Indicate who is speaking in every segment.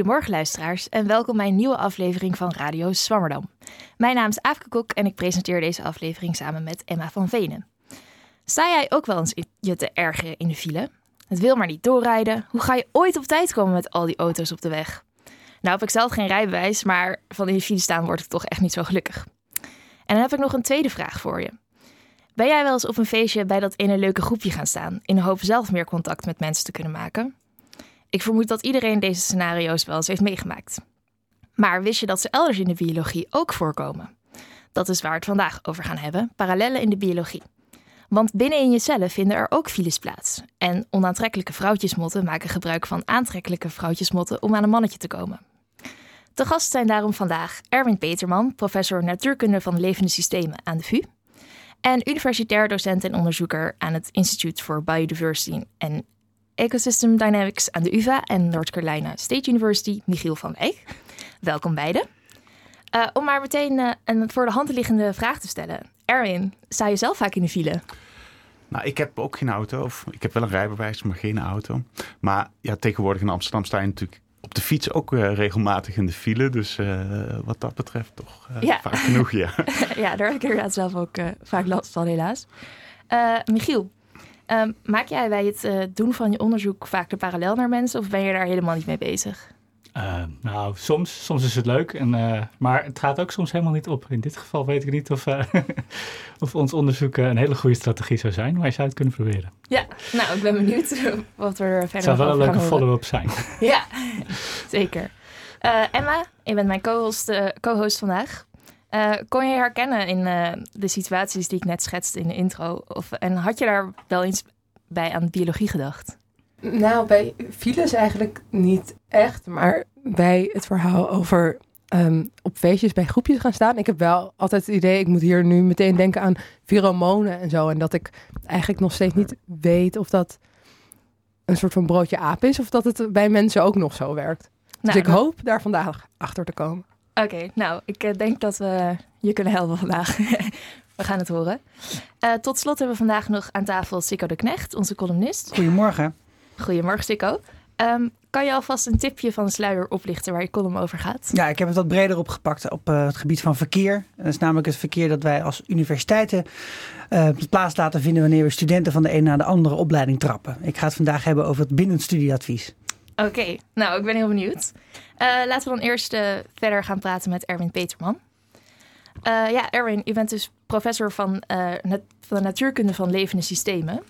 Speaker 1: Goedemorgen luisteraars en welkom bij een nieuwe aflevering van Radio Swammerdam. Mijn naam is Aafke Kok en ik presenteer deze aflevering samen met Emma van Venen. Sta jij ook wel eens je te ergeren in de file? Het wil maar niet doorrijden. Hoe ga je ooit op tijd komen met al die auto's op de weg? Nou heb ik zelf geen rijbewijs, maar van in de file staan word ik toch echt niet zo gelukkig. En dan heb ik nog een tweede vraag voor je. Ben jij wel eens op een feestje bij dat ene leuke groepje gaan staan, in de hoop zelf meer contact met mensen te kunnen maken? Ik vermoed dat iedereen deze scenario's wel eens heeft meegemaakt. Maar wist je dat ze elders in de biologie ook voorkomen? Dat is waar we het vandaag over gaan hebben: parallellen in de biologie. Want binnenin je cellen vinden er ook files plaats. En onaantrekkelijke vrouwtjesmotten maken gebruik van aantrekkelijke vrouwtjesmotten om aan een mannetje te komen. De gast zijn daarom vandaag Erwin Peterman, professor natuurkunde van levende systemen aan de VU. En universitair docent en onderzoeker aan het Institute for Biodiversity and Ecosystem Dynamics aan de UvA en North Carolina State University, Michiel van Wijk. Welkom beiden. Uh, om maar meteen uh, een voor de hand liggende vraag te stellen. Erwin, sta je zelf vaak in de file?
Speaker 2: Nou, ik heb ook geen auto. Of ik heb wel een rijbewijs, maar geen auto. Maar ja, tegenwoordig in Amsterdam sta je natuurlijk op de fiets ook uh, regelmatig in de file. Dus wat dat betreft toch ja. vaak genoeg, ja.
Speaker 1: ja, daar heb ik inderdaad zelf ook vaak last van, helaas. Michiel, Um, maak jij bij het uh, doen van je onderzoek vaak de parallel naar mensen of ben je daar helemaal niet mee bezig?
Speaker 3: Uh, nou, soms, soms is het leuk, en, uh, maar het gaat ook soms helemaal niet op. In dit geval weet ik niet of, of ons onderzoek een hele goede strategie zou zijn, maar je zou het kunnen proberen.
Speaker 1: Ja, nou, ik ben benieuwd wat we er verder Het
Speaker 3: zou wel een leuke follow-up zijn.
Speaker 1: ja, zeker. Emma, je bent mijn co-host, co-host vandaag. Uh, kon je herkennen in uh, de situaties die ik net schetste in de intro? Of, en had je daar wel eens bij aan biologie gedacht?
Speaker 4: Nou, bij files eigenlijk niet echt. Maar bij het verhaal over um, op feestjes bij groepjes gaan staan. Ik heb wel altijd het idee, ik moet hier nu meteen denken aan pheromonen en zo. En dat ik eigenlijk nog steeds niet weet of dat een soort van broodje aap is. Of dat het bij mensen ook nog zo werkt. Dus nou, ik hoop daar vandaag achter te komen.
Speaker 1: Oké, nou, ik eh, denk dat we je kunnen helpen vandaag. we gaan het horen. Uh, tot slot hebben we vandaag nog aan tafel Sikko de Knecht, onze columnist.
Speaker 5: Goedemorgen.
Speaker 1: Goedemorgen, Sikko. Um, kan je alvast een tipje van de sluier oplichten waar je column over gaat?
Speaker 5: Ja, ik heb het wat breder opgepakt op uh, het gebied van verkeer. Dat is namelijk het verkeer dat wij als universiteiten uh, plaats laten vinden wanneer we studenten van de een naar de andere opleiding trappen. Ik ga het vandaag hebben over het binnenstudieadvies.
Speaker 1: Oké, nou, ik ben heel benieuwd. Uh, laten we dan eerst uh, verder gaan praten met Erwin Peterman. Uh, ja, Erwin, u bent dus professor van, van de natuurkunde van levende systemen.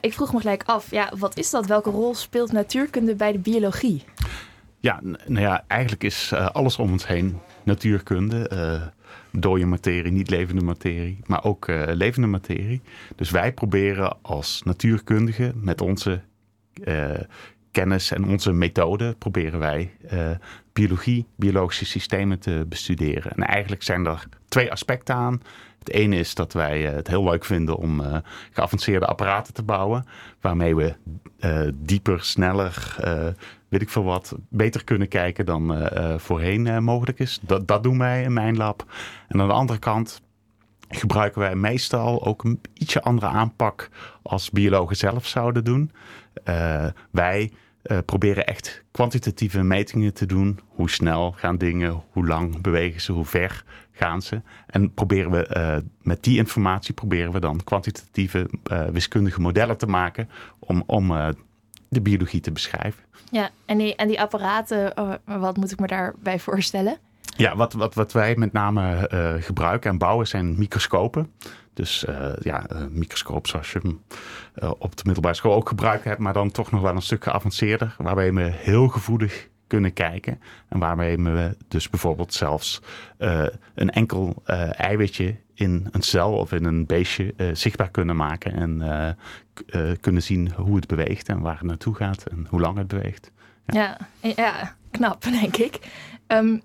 Speaker 1: ik vroeg me gelijk af, ja, wat is dat? Welke rol speelt natuurkunde bij de biologie?
Speaker 2: Ja, nou ja, eigenlijk is alles om ons heen natuurkunde. dode materie, niet levende materie, maar ook levende materie. Dus wij proberen als natuurkundigen met onze kennis en onze methode proberen wij uh, biologie, biologische systemen te bestuderen. En eigenlijk zijn er twee aspecten aan. Het ene is dat wij uh, het heel leuk vinden om uh, geavanceerde apparaten te bouwen, waarmee we dieper, sneller, weet ik veel wat, beter kunnen kijken dan voorheen mogelijk is. Dat, dat doen wij in mijn lab. En aan de andere kant gebruiken wij meestal ook een ietsje andere aanpak als biologen zelf zouden doen. wij uh, proberen echt kwantitatieve metingen te doen. Hoe snel gaan dingen, hoe lang bewegen ze, hoe ver gaan ze. En proberen we uh, met die informatie proberen we dan kwantitatieve uh, wiskundige modellen te maken om, om de biologie te beschrijven.
Speaker 1: Ja, en die, en die apparaten, oh, wat moet ik me daarbij voorstellen?
Speaker 2: Ja, wat, wat, wat wij met name gebruiken en bouwen zijn microscopen. Dus uh, ja, een microscoop zoals je hem uh, op de middelbare school ook gebruikt hebt, maar dan toch nog wel een stuk geavanceerder, waarbij we heel gevoelig kunnen kijken. En waarmee we dus bijvoorbeeld zelfs een enkel eiwitje in een cel of in een beestje zichtbaar kunnen maken en kunnen zien hoe het beweegt en waar het naartoe gaat en hoe lang het beweegt.
Speaker 1: Ja, ja, ja knap denk ik. Um,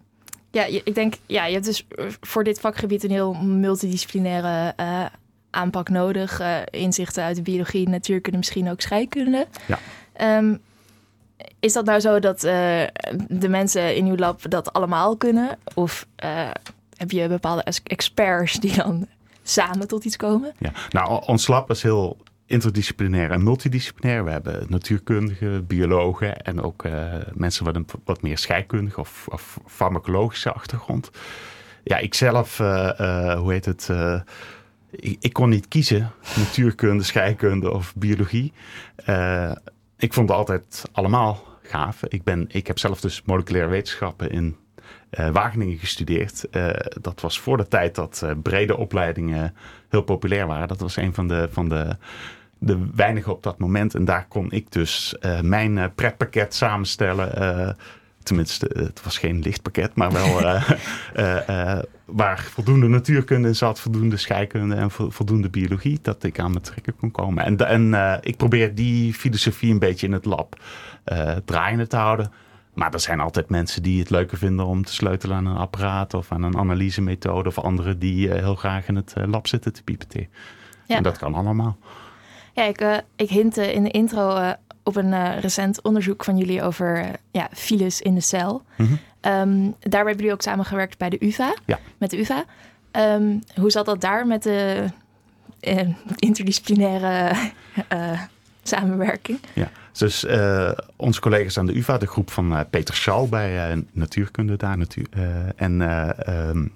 Speaker 1: ja, ik denk, ja, je hebt dus eh, voor dit vakgebied een heel multidisciplinaire uh, aanpak nodig. Uh, inzichten uit de biologie, natuurkunde, misschien ook scheikunde. Ja. Um, is dat nou zo dat uh, de mensen in uw lab dat allemaal kunnen? Of heb je bepaalde experts die dan samen tot iets komen?
Speaker 2: Ja, nou, ons lab is heel interdisciplinair en multidisciplinair. We hebben natuurkundigen, biologen en ook mensen met een wat meer scheikundige of, of farmacologische achtergrond. Ja, ik zelf, hoe heet het? Ik, ik, kon niet kiezen, natuurkunde, scheikunde of biologie. ik vond het altijd allemaal gaaf. Ik, ben, ik heb zelf dus moleculaire wetenschappen in Wageningen gestudeerd. Dat was voor de tijd dat brede opleidingen heel populair waren. Dat was een van de, van de, de weinigen op dat moment. En daar kon ik dus mijn pretpakket samenstellen. tenminste, het was geen lichtpakket, maar wel waar voldoende natuurkunde in zat, voldoende scheikunde en voldoende biologie. Dat ik aan mijn trekken kon komen. En, en ik probeer die filosofie een beetje in het lab draaiende te houden. Maar er zijn altijd mensen die het leuker vinden om te sleutelen aan een apparaat of aan een analysemethode. Of anderen die eh, heel graag in het eh, lab zitten te pipeteren. Ja. En dat kan allemaal.
Speaker 1: Ja, ik, uh, ik hintte in de intro op een recent onderzoek van jullie over ja, files in de cel. Mm -hmm. daar hebben jullie ook samengewerkt bij de UvA. Ja. Met de UvA. Ehm, hoe zat dat daar met de interdisciplinaire samenwerking?
Speaker 2: Ja. Dus onze collega's aan de UvA, de groep van Peter Schal bij natuurkunde daar natuur. en um,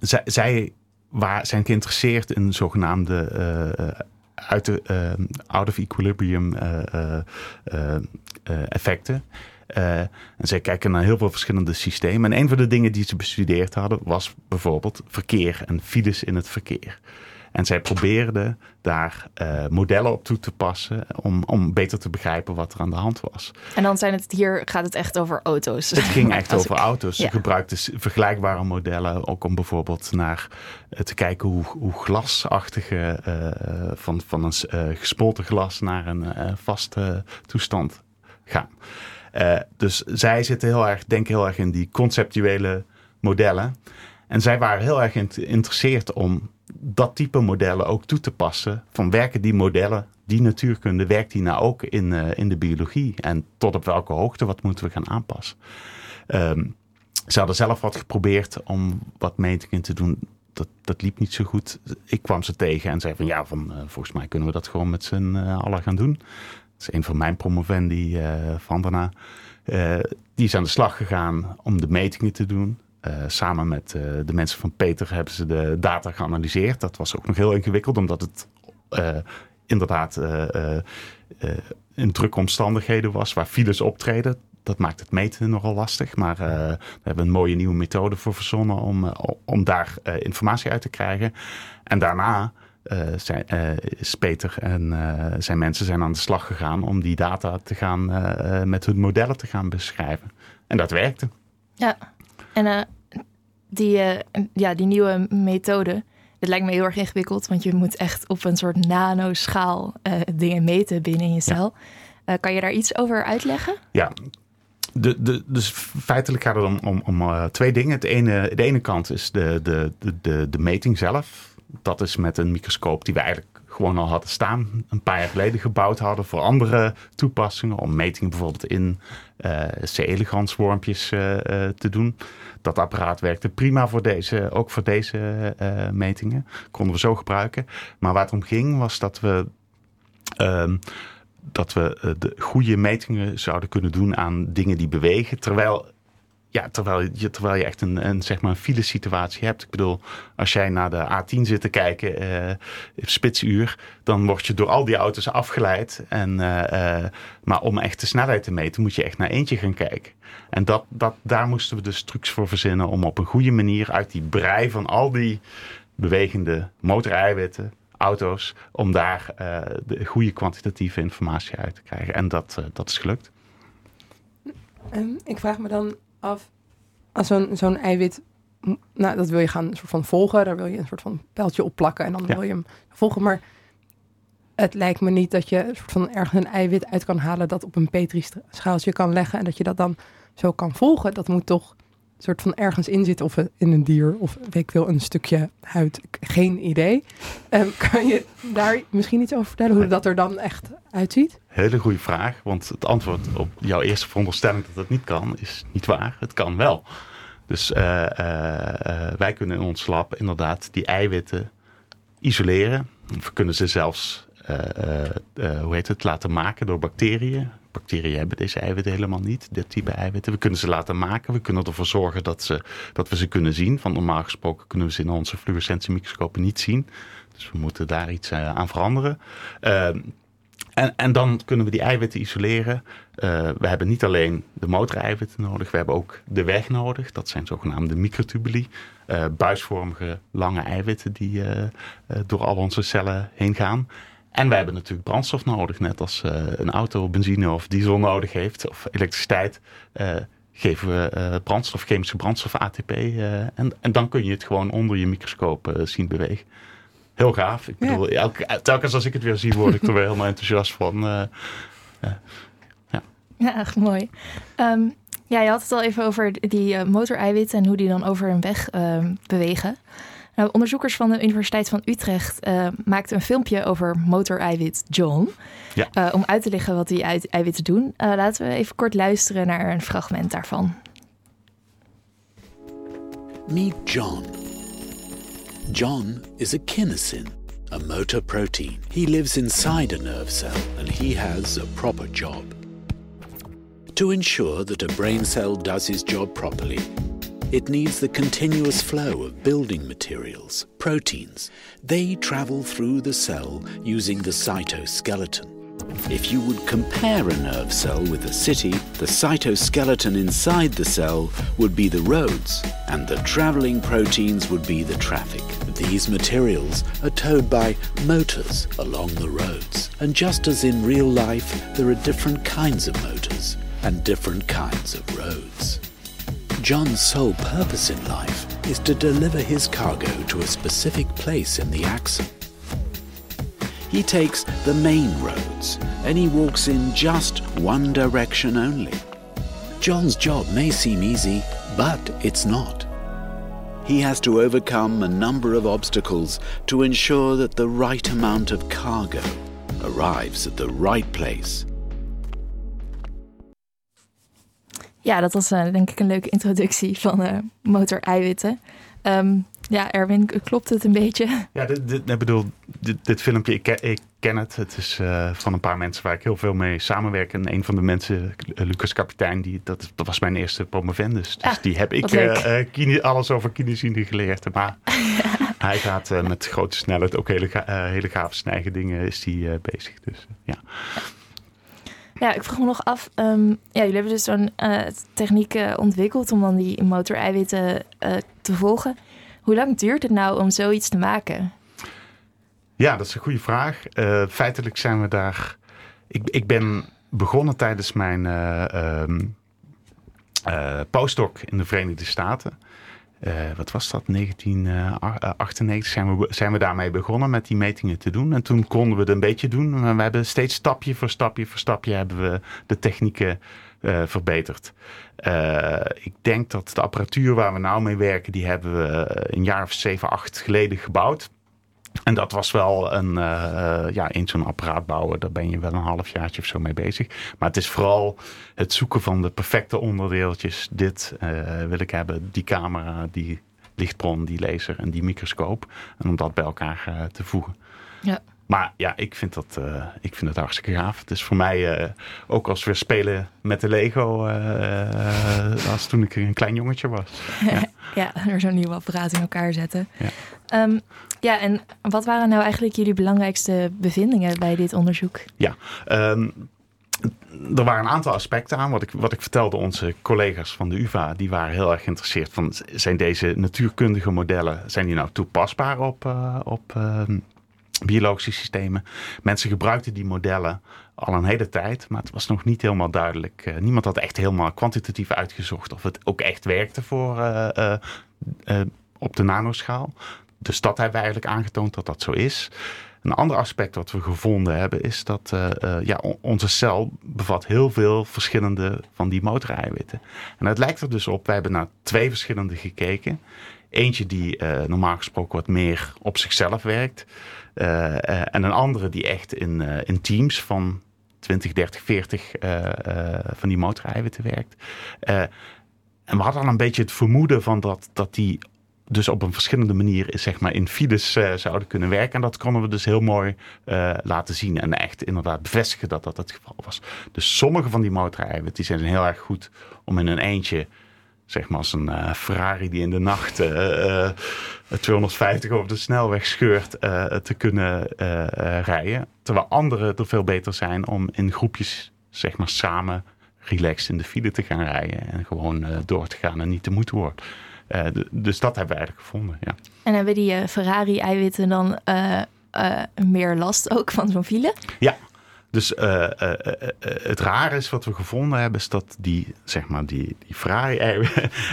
Speaker 2: zij, zij waar, zijn geïnteresseerd in zogenaamde uit de, out of equilibrium effecten. en zij kijken naar heel veel verschillende systemen. En een van de dingen die ze bestudeerd hadden was bijvoorbeeld verkeer en files in het verkeer. En zij probeerden daar uh, modellen op toe te passen om, om beter te begrijpen wat er aan de hand was.
Speaker 1: En dan zijn het hier gaat het echt over auto's.
Speaker 2: Het ging echt over auto's. Ze gebruikten vergelijkbare modellen ook om bijvoorbeeld naar uh, te kijken hoe, hoe glasachtige uh, van, van een gesmolten glas naar een vaste toestand gaan. dus zij zitten heel erg, denken heel erg in die conceptuele modellen. En zij waren heel erg geïnteresseerd om dat type modellen ook toe te passen. Van werken die modellen, die natuurkunde, werkt die nou ook in, uh, in de biologie? En tot op welke hoogte, wat moeten we gaan aanpassen? Um, ze hadden zelf wat geprobeerd om wat metingen te doen. Dat, dat liep niet zo goed. Ik kwam ze tegen en zei van ja, van, uh, volgens mij kunnen we dat gewoon met z'n uh, allen gaan doen. Dat is een van mijn promovendi van daarna. die is aan de slag gegaan om de metingen te doen. Uh, samen met uh, de mensen van Peter hebben ze de data geanalyseerd. Dat was ook nog heel ingewikkeld, omdat het uh, inderdaad in drukke omstandigheden was waar files optreden. Dat maakt het meten nogal lastig. Maar we hebben een mooie nieuwe methode voor verzonnen om, om daar informatie uit te krijgen. En daarna zijn, is Peter en zijn mensen zijn aan de slag gegaan om die data te gaan met hun modellen te gaan beschrijven. En dat werkte.
Speaker 1: Ja, en die, uh, ja, die nieuwe methode. Het lijkt me heel erg ingewikkeld, want je moet echt op een soort nanoschaal uh, dingen meten binnen je cel. Ja. Kan je daar iets over uitleggen?
Speaker 2: Ja, de, de, dus feitelijk gaat het om, om, om twee dingen. Het ene, de ene kant is de, de, de, de meting zelf. Dat is met een microscoop die we eigenlijk gewoon al hadden staan. Een paar jaar geleden gebouwd hadden voor andere toepassingen. Om metingen bijvoorbeeld in uh, C. elegans wormpjes uh, te doen. Dat apparaat werkte prima voor deze, ook voor deze metingen. Konden we zo gebruiken. Maar waar het om ging was dat we... Ehm, dat we de goede metingen zouden kunnen doen aan dingen die bewegen. Terwijl ja, terwijl je, terwijl je echt een, een, zeg maar een file situatie hebt. Ik bedoel, als jij naar de A10 zit te kijken, uh, spitsuur, dan word je door al die auto's afgeleid. En, uh, uh, maar om echt de snelheid te meten, moet je echt naar eentje gaan kijken. En dat, dat, daar moesten we dus trucs voor verzinnen om op een goede manier uit die brei van al die bewegende motoreiwitten, auto's, om daar de goede kwantitatieve informatie uit te krijgen. En dat, dat is gelukt.
Speaker 4: Um, ik vraag me dan af. Als zo'n zo'n eiwit, nou, dat wil je gaan soort van volgen. Daar wil je een soort van pijltje op plakken en dan wil je hem volgen. Maar het lijkt me niet dat je een soort van ergens een eiwit uit kan halen dat op een Petri-schaaltje kan leggen en dat je dat dan zo kan volgen. Dat moet toch soort van ergens in zitten of in een dier of weet ik veel, een stukje huid. Geen idee. Um, kan je daar misschien iets over vertellen hoe dat er dan echt uitziet?
Speaker 2: Hele goede vraag, want het antwoord op jouw eerste veronderstelling dat het niet kan, is niet waar. Het kan wel. Dus uh, uh, wij kunnen in ons lab inderdaad die eiwitten isoleren. We kunnen ze zelfs hoe heet het, laten maken door bacteriën. Bacteriën hebben deze eiwitten helemaal niet, dit type eiwitten. We kunnen ze laten maken. We kunnen ervoor zorgen dat, ze, dat we ze kunnen zien. Van normaal gesproken kunnen we ze in onze fluorescentiemicroscopen niet zien. Dus we moeten daar iets aan veranderen. Ehm, en, en dan kunnen we die eiwitten isoleren. Uh, we hebben niet alleen de motoreiwitten nodig, we hebben ook de weg nodig. Dat zijn zogenaamde microtubuli, buisvormige lange eiwitten die door al onze cellen heen gaan. En we hebben natuurlijk brandstof nodig, net als een auto benzine of diesel nodig heeft, of elektriciteit. geven we brandstof, chemische brandstof, ATP. en, en dan kun je het gewoon onder je microscoop zien bewegen heel gaaf. Ik bedoel, elke, telkens als ik het weer zie, word ik er weer helemaal enthousiast van. Uh,
Speaker 1: ja. ja, echt mooi. Um, ja, je had het al even over die uh, motoreiwitten en hoe die dan over een weg uh, bewegen. Nou, onderzoekers van de Universiteit van Utrecht uh, maakten een filmpje over motoreiwit John. Ja. om uit te leggen wat die eiwitten doen. laten we even kort luisteren naar een fragment daarvan.
Speaker 6: Meet John. John is a kinesin, a motor protein. He lives inside a nerve cell and he has a proper job. To ensure that a brain cell does his job properly, it needs the continuous flow of building materials, proteins. They travel through the cell using the cytoskeleton. If you would compare a nerve cell with a city, the cytoskeleton inside the cell would be the roads, and the travelling proteins would be the traffic. These materials are towed by motors along the roads. And just as in real life, there are different kinds of motors and different kinds of roads. John's sole purpose in life is to deliver his cargo to a specific place in the axle. He takes the main roads and he walks in just one direction only. John's job may seem easy, but it's not. He has to overcome a number of obstacles to ensure that the right amount of cargo arrives at the right place.
Speaker 1: Ja, dat was uh, denk ik een leuke introductie van uh, motor-eiwitten. Um, Ja, Erwin, klopt het een beetje?
Speaker 2: Ja, dit, dit, ik bedoel, dit, dit filmpje, ik ken, ik ken het. Het is uh, van een paar mensen waar ik heel veel mee samenwerk. En een van de mensen, Lucas Kapitein, die, dat, dat was mijn eerste promovendus. Dus ah, die heb ik uh, alles over kinesine geleerd. Maar hij gaat met grote snelheid ook hele, hele gave snijgen dingen is die, bezig. Dus ja.
Speaker 1: Ja, ik vroeg me nog af. Um, ja, jullie hebben dus zo'n techniek ontwikkeld om dan die motoreiwitten te volgen. Hoe lang duurt het nou om zoiets te maken?
Speaker 2: Ja, dat is een goede vraag. Uh, feitelijk zijn we daar. Ik, ik ben begonnen tijdens mijn uh, postdoc in de Verenigde Staten. Wat was dat? 1998 zijn we, zijn we daarmee begonnen met die metingen te doen. En toen konden we het een beetje doen. Maar we hebben steeds stapje voor stapje voor stapje hebben we de technieken verbeterd. Ik denk dat de apparatuur waar we nou mee werken, die hebben we een jaar of zeven, acht geleden gebouwd. En dat was wel een, uh, ja, in zo'n apparaat bouwen, daar ben je wel een halfjaartje of zo mee bezig. Maar het is vooral het zoeken van de perfecte onderdeeltjes. Dit wil ik hebben, die camera, die lichtbron, die laser en die microscoop. En om dat bij elkaar te voegen. Ja. Maar ja, ik vind, dat, ik vind het hartstikke gaaf. Het is voor mij ook als we spelen met de Lego, als toen ik een klein jongetje was.
Speaker 1: Ja, ja er zo'n nieuw apparaat in elkaar zetten. Ja. Um, ja, en wat waren nou eigenlijk jullie belangrijkste bevindingen bij dit onderzoek?
Speaker 2: Ja, um, er waren een aantal aspecten aan. Wat ik, wat ik vertelde, onze collega's van de UvA, die waren heel erg geïnteresseerd van, zijn deze natuurkundige modellen, zijn die nou toepasbaar op, uh, op uh, biologische systemen. Mensen gebruikten die modellen al een hele tijd, maar het was nog niet helemaal duidelijk. Uh, niemand had echt helemaal kwantitatief uitgezocht of het ook echt werkte voor, uh, op de nanoschaal. Dus dat hebben we eigenlijk aangetoond dat dat zo is. Een ander aspect wat we gevonden hebben is dat ja, onze cel bevat heel veel verschillende van die motoreiwitten. En het lijkt er dus op, we hebben naar twee verschillende gekeken. Eentje die normaal gesproken wat meer op zichzelf werkt. En een andere die echt in, in teams van 20, 30, 40 van die motoreiwitten werkt. en we hadden al een beetje het vermoeden van dat, dat die dus op een verschillende manier zeg maar, in files uh, zouden kunnen werken. En dat konden we dus heel mooi uh, laten zien. En echt inderdaad bevestigen dat dat het geval was. Dus sommige van die motoreiwitten die zijn heel erg goed om in een eentje zeg maar als een uh, Ferrari die in de nacht uh, 250 over de snelweg scheurt te kunnen rijden. Terwijl andere er veel beter zijn om in groepjes zeg maar samen relaxed in de file te gaan rijden. En gewoon door te gaan en niet te moeten worden. Dus dat hebben we eigenlijk gevonden, ja.
Speaker 1: En hebben die Ferrari-eiwitten dan meer last ook van zo'n file?
Speaker 2: Ja, dus uh, uh, uh, het rare is wat we gevonden hebben, is dat die, zeg maar, die, die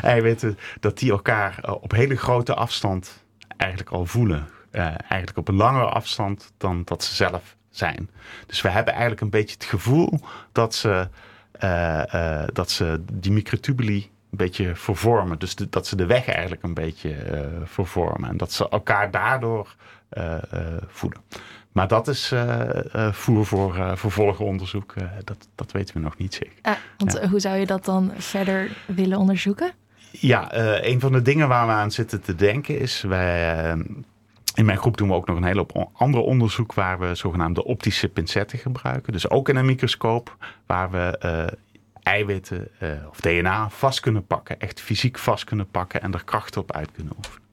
Speaker 2: eiwitten, dat die elkaar op hele grote afstand eigenlijk al voelen. eigenlijk op een langere afstand dan dat ze zelf zijn. Dus we hebben eigenlijk een beetje het gevoel dat ze, dat ze die microtubuli een beetje vervormen. Dus dat ze de weg eigenlijk een beetje vervormen. En dat ze elkaar daardoor voelen. Maar dat is uh, voer voor uh, vervolgonderzoek. dat, dat weten we nog niet zeker.
Speaker 1: Ah, want hoe zou je dat dan verder willen onderzoeken?
Speaker 2: Ja, een van de dingen waar we aan zitten te denken is... Wij, in mijn groep doen we ook nog een hele hoop ander onderzoek... waar we zogenaamde optische pincetten gebruiken. Dus ook in een microscoop waar we eiwitten of DNA vast kunnen pakken. Echt fysiek vast kunnen pakken en er kracht op uit kunnen oefenen.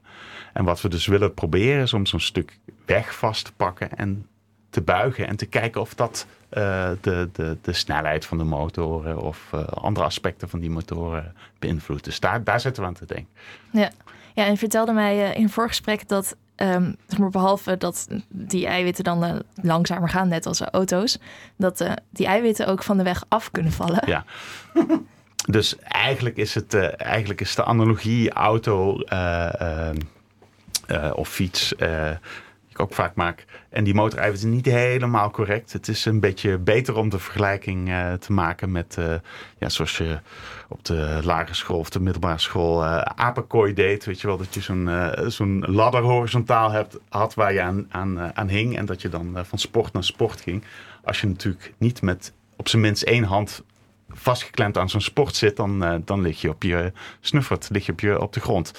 Speaker 2: En wat we dus willen proberen is om zo'n stuk weg vast te pakken en te buigen en te kijken of dat uh, de, de, de snelheid van de motoren of uh, andere aspecten van die motoren beïnvloedt. Dus daar, daar zitten we aan te denken.
Speaker 1: Ja, ja en vertelde mij in een voorgesprek dat, um, behalve dat die eiwitten dan langzamer gaan, net als auto's, dat die eiwitten ook van de weg af kunnen vallen.
Speaker 2: Ja. dus eigenlijk is, het, eigenlijk is de analogie auto of fiets ook vaak maak. En die motoreiwit is niet helemaal correct. Het is een beetje beter om de vergelijking uh, te maken met, uh, ja, zoals je op de lagere school of de middelbare school uh, apenkooi deed. Weet je wel, dat je zo'n zo'n ladder horizontaal hebt, had waar je aan, aan, aan hing. En dat je dan van sport naar sport ging. Als je natuurlijk niet met op zijn minst één hand vastgeklemd aan zo'n sport zit, dan, dan lig je op je snuffert, lig je op, je, op de grond.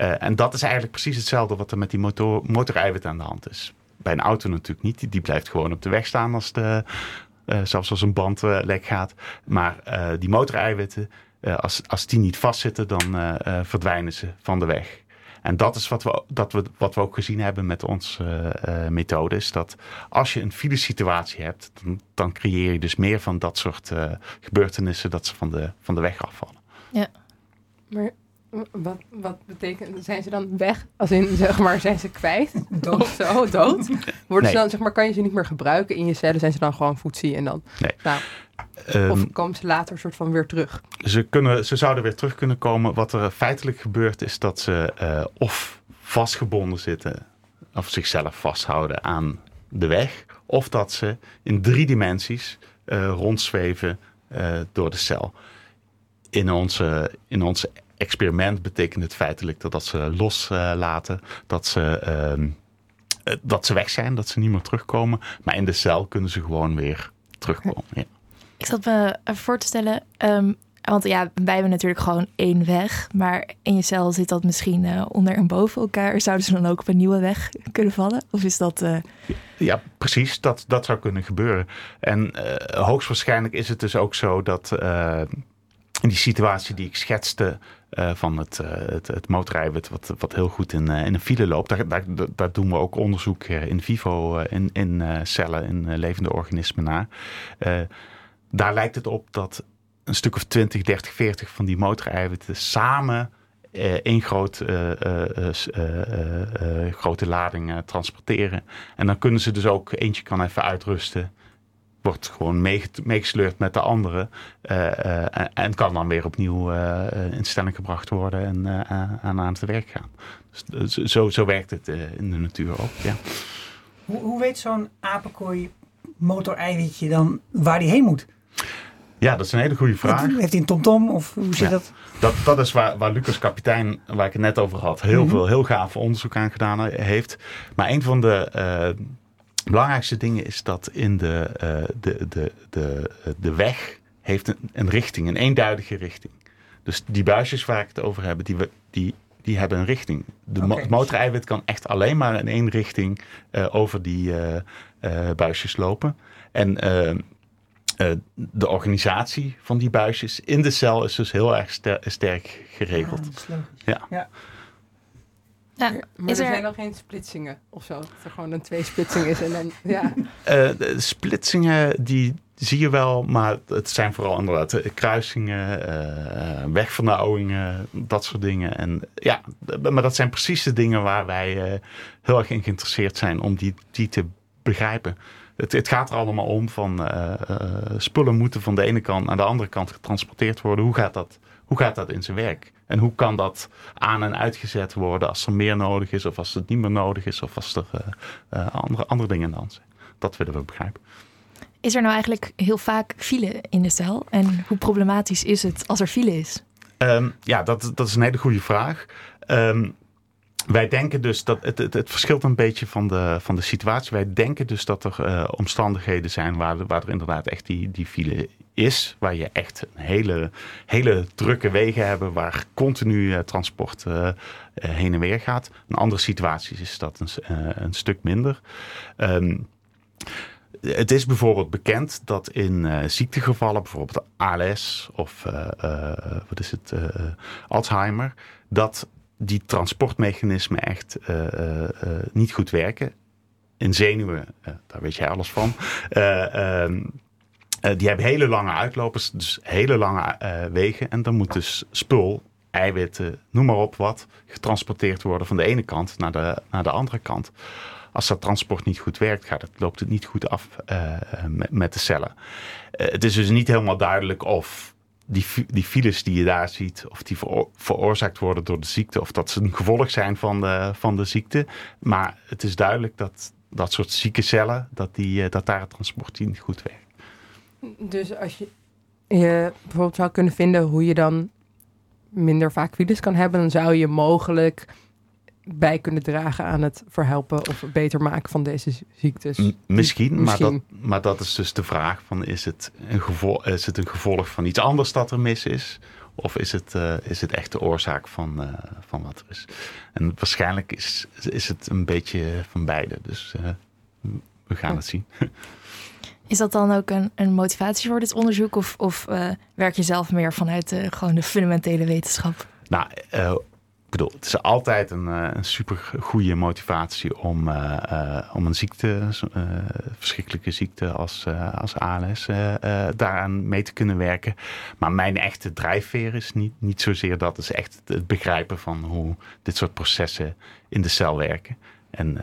Speaker 2: Uh, en dat is eigenlijk precies hetzelfde wat er met die motor, aan de hand is. Bij een auto natuurlijk niet. Die, die blijft gewoon op de weg staan als de, uh, zelfs als een band uh, lek gaat. Maar die motoreiwitten, als, als die niet vastzitten, dan verdwijnen ze van de weg. En dat is wat we, dat we, wat we ook gezien hebben met onze methode. Is dat als je een filesituatie hebt, dan, dan creëer je dus meer van dat soort gebeurtenissen dat ze van de, van de weg afvallen.
Speaker 1: Ja.
Speaker 4: Maar wat, wat betekent, zijn ze dan weg? Als in, zeg maar, zijn ze kwijt? Dood. Of zo, dood? Worden ze dan, zeg maar, kan je ze niet meer gebruiken in je cellen? Zijn ze dan gewoon voetzie en dan...
Speaker 2: Nee.
Speaker 4: Nou, of ehm, komen ze later soort van weer terug?
Speaker 2: Ze, kunnen, ze zouden weer terug kunnen komen. Wat er feitelijk gebeurt is dat ze uh, of vastgebonden zitten... of zichzelf vasthouden aan de weg... of dat ze in drie dimensies uh, rondzweven uh, door de cel. In onze, in onze experiment betekent het feitelijk dat, dat ze loslaten, dat, ze, ehm, eh, dat ze weg zijn, dat ze niet meer terugkomen. Maar in de cel kunnen ze gewoon weer terugkomen. Ja.
Speaker 1: Ik zat me voor te stellen, um, want ja, wij hebben natuurlijk gewoon één weg. Maar in je cel zit dat misschien uh, onder en boven elkaar. Zouden ze dan ook op een nieuwe weg kunnen vallen? Of is dat... Uh...
Speaker 2: Ja, precies. Dat, dat zou kunnen gebeuren. En uh, hoogstwaarschijnlijk is het dus ook zo dat in die situatie die ik schetste uh, van het, uh, het, het wat, wat heel goed in, uh, in een file loopt, daar, daar, daar, doen we ook onderzoek in vivo in, in cellen, in levende organismen naar. daar lijkt het op dat een stuk of 20, 30, 40 van die motoreiwitten samen één groot, grote lading transporteren. En dan kunnen ze dus ook, eentje kan even uitrusten wordt gewoon meegesleurd met de andere. Uh, en kan dan weer opnieuw uh, in stelling gebracht worden en aan, aan het werk gaan. Dus, zo, zo werkt het in de natuur ook. Ja.
Speaker 5: Hoe, hoe weet zo'n apenkooi motoreiwitje dan waar die heen moet?
Speaker 2: Ja, dat is een hele goede vraag.
Speaker 5: Heeft hij een tomtom of hoe zit dat?
Speaker 2: dat? Dat is waar, waar Lucas Kapitein, waar ik het net over had, heel mhm. veel, heel gaaf onderzoek aan gedaan heeft. Maar een van de belangrijkste dingen is dat in de, uh, de, de, de, de weg heeft een, een richting, een eenduidige richting. Dus die buisjes waar ik het over heb, die, die die hebben een richting. De motoreiwit kan echt alleen maar in één richting eh, over die eh, eh, buisjes lopen. En eh, eh, de organisatie van die buisjes in de cel is dus heel erg ster- sterk geregeld.
Speaker 5: Ah.
Speaker 2: Ja.
Speaker 5: ja.
Speaker 1: Ja,
Speaker 4: Maar
Speaker 1: is
Speaker 4: er
Speaker 1: er-
Speaker 4: zijn nog geen splitsingen of zo. Dat er gewoon een tweesplitsing is en dan, ja.
Speaker 2: Eh, de splitsingen, die zie je wel, maar het zijn vooral inderdaad eh, kruisingen, eh, wegvernauwingen, dat soort dingen. En ja, maar dat zijn precies de dingen waar wij eh, heel erg in geïnteresseerd zijn om die, die te begrijpen. Het, het gaat er allemaal om van spullen moeten van de ene kant naar de andere kant getransporteerd worden. Hoe gaat dat, hoe gaat dat in zijn werk? En hoe kan dat aan en uitgezet worden als er meer nodig is of als het niet meer nodig is of als er eh, andere, andere dingen hand zijn? Dat willen we begrijpen.
Speaker 1: Is er nou eigenlijk heel vaak file in de cel? En hoe problematisch is het als er file is?
Speaker 2: Ehm, ja, dat, dat is een hele goede vraag. Ehm, wij denken dus dat het, het, het verschilt een beetje van de, van de situatie. Wij denken dus dat er eh, omstandigheden zijn waar, waar er inderdaad echt die, die file is. Waar je echt een hele, hele drukke wegen hebt waar continu eh, transport eh, heen en weer gaat. In andere situaties is dat een, een stuk minder. Ehm, het is bijvoorbeeld bekend dat in ziektegevallen, bijvoorbeeld ALS of wat is het, Alzheimer, dat die transportmechanismen echt eh, eh, eh, niet goed werken. In zenuwen, daar weet jij alles van. Eh, ehm, eh, die hebben hele lange uitlopers, dus hele lange wegen. En dan moet dus spul, eiwitten, noem maar op wat, getransporteerd worden van de ene kant naar de, naar de andere kant. Als dat transport niet goed werkt, gaat het, loopt het niet goed af met, de cellen. Het is dus niet helemaal duidelijk of die, die files die je daar ziet, of die veroor- veroorzaakt worden door de ziekte, of dat ze een gevolg zijn van de, van de ziekte. Maar het is duidelijk dat dat soort zieke cellen, dat, die, eh, dat daar het transport niet goed werkt.
Speaker 4: Dus als je, je bijvoorbeeld zou kunnen vinden hoe je dan minder vaak files kan hebben, dan zou je mogelijk bij kunnen dragen aan het verhelpen of beter maken van deze ziektes.
Speaker 2: M- misschien, Maar, dat, maar dat is dus de vraag van is het, een gevolg, is het een gevolg van iets anders dat er mis is? Of is het, eh, is het echt de oorzaak van, eh, van wat er is? En waarschijnlijk is, is het een beetje van beide. Dus eh, we gaan het zien.
Speaker 1: Is dat dan ook een, een motivatie voor dit onderzoek? Of, of eh, werk je zelf meer vanuit eh, gewoon de fundamentele wetenschap?
Speaker 2: Nou, eh, ik bedoel, het is altijd een, eh, een super goede motivatie om, eh, eh, om een ziekte, eh, verschrikkelijke ziekte als, als ALS, daaraan mee te kunnen werken. Maar mijn echte drijfveer is niet, niet zozeer dat, het is echt het begrijpen van hoe dit soort processen in de cel werken. En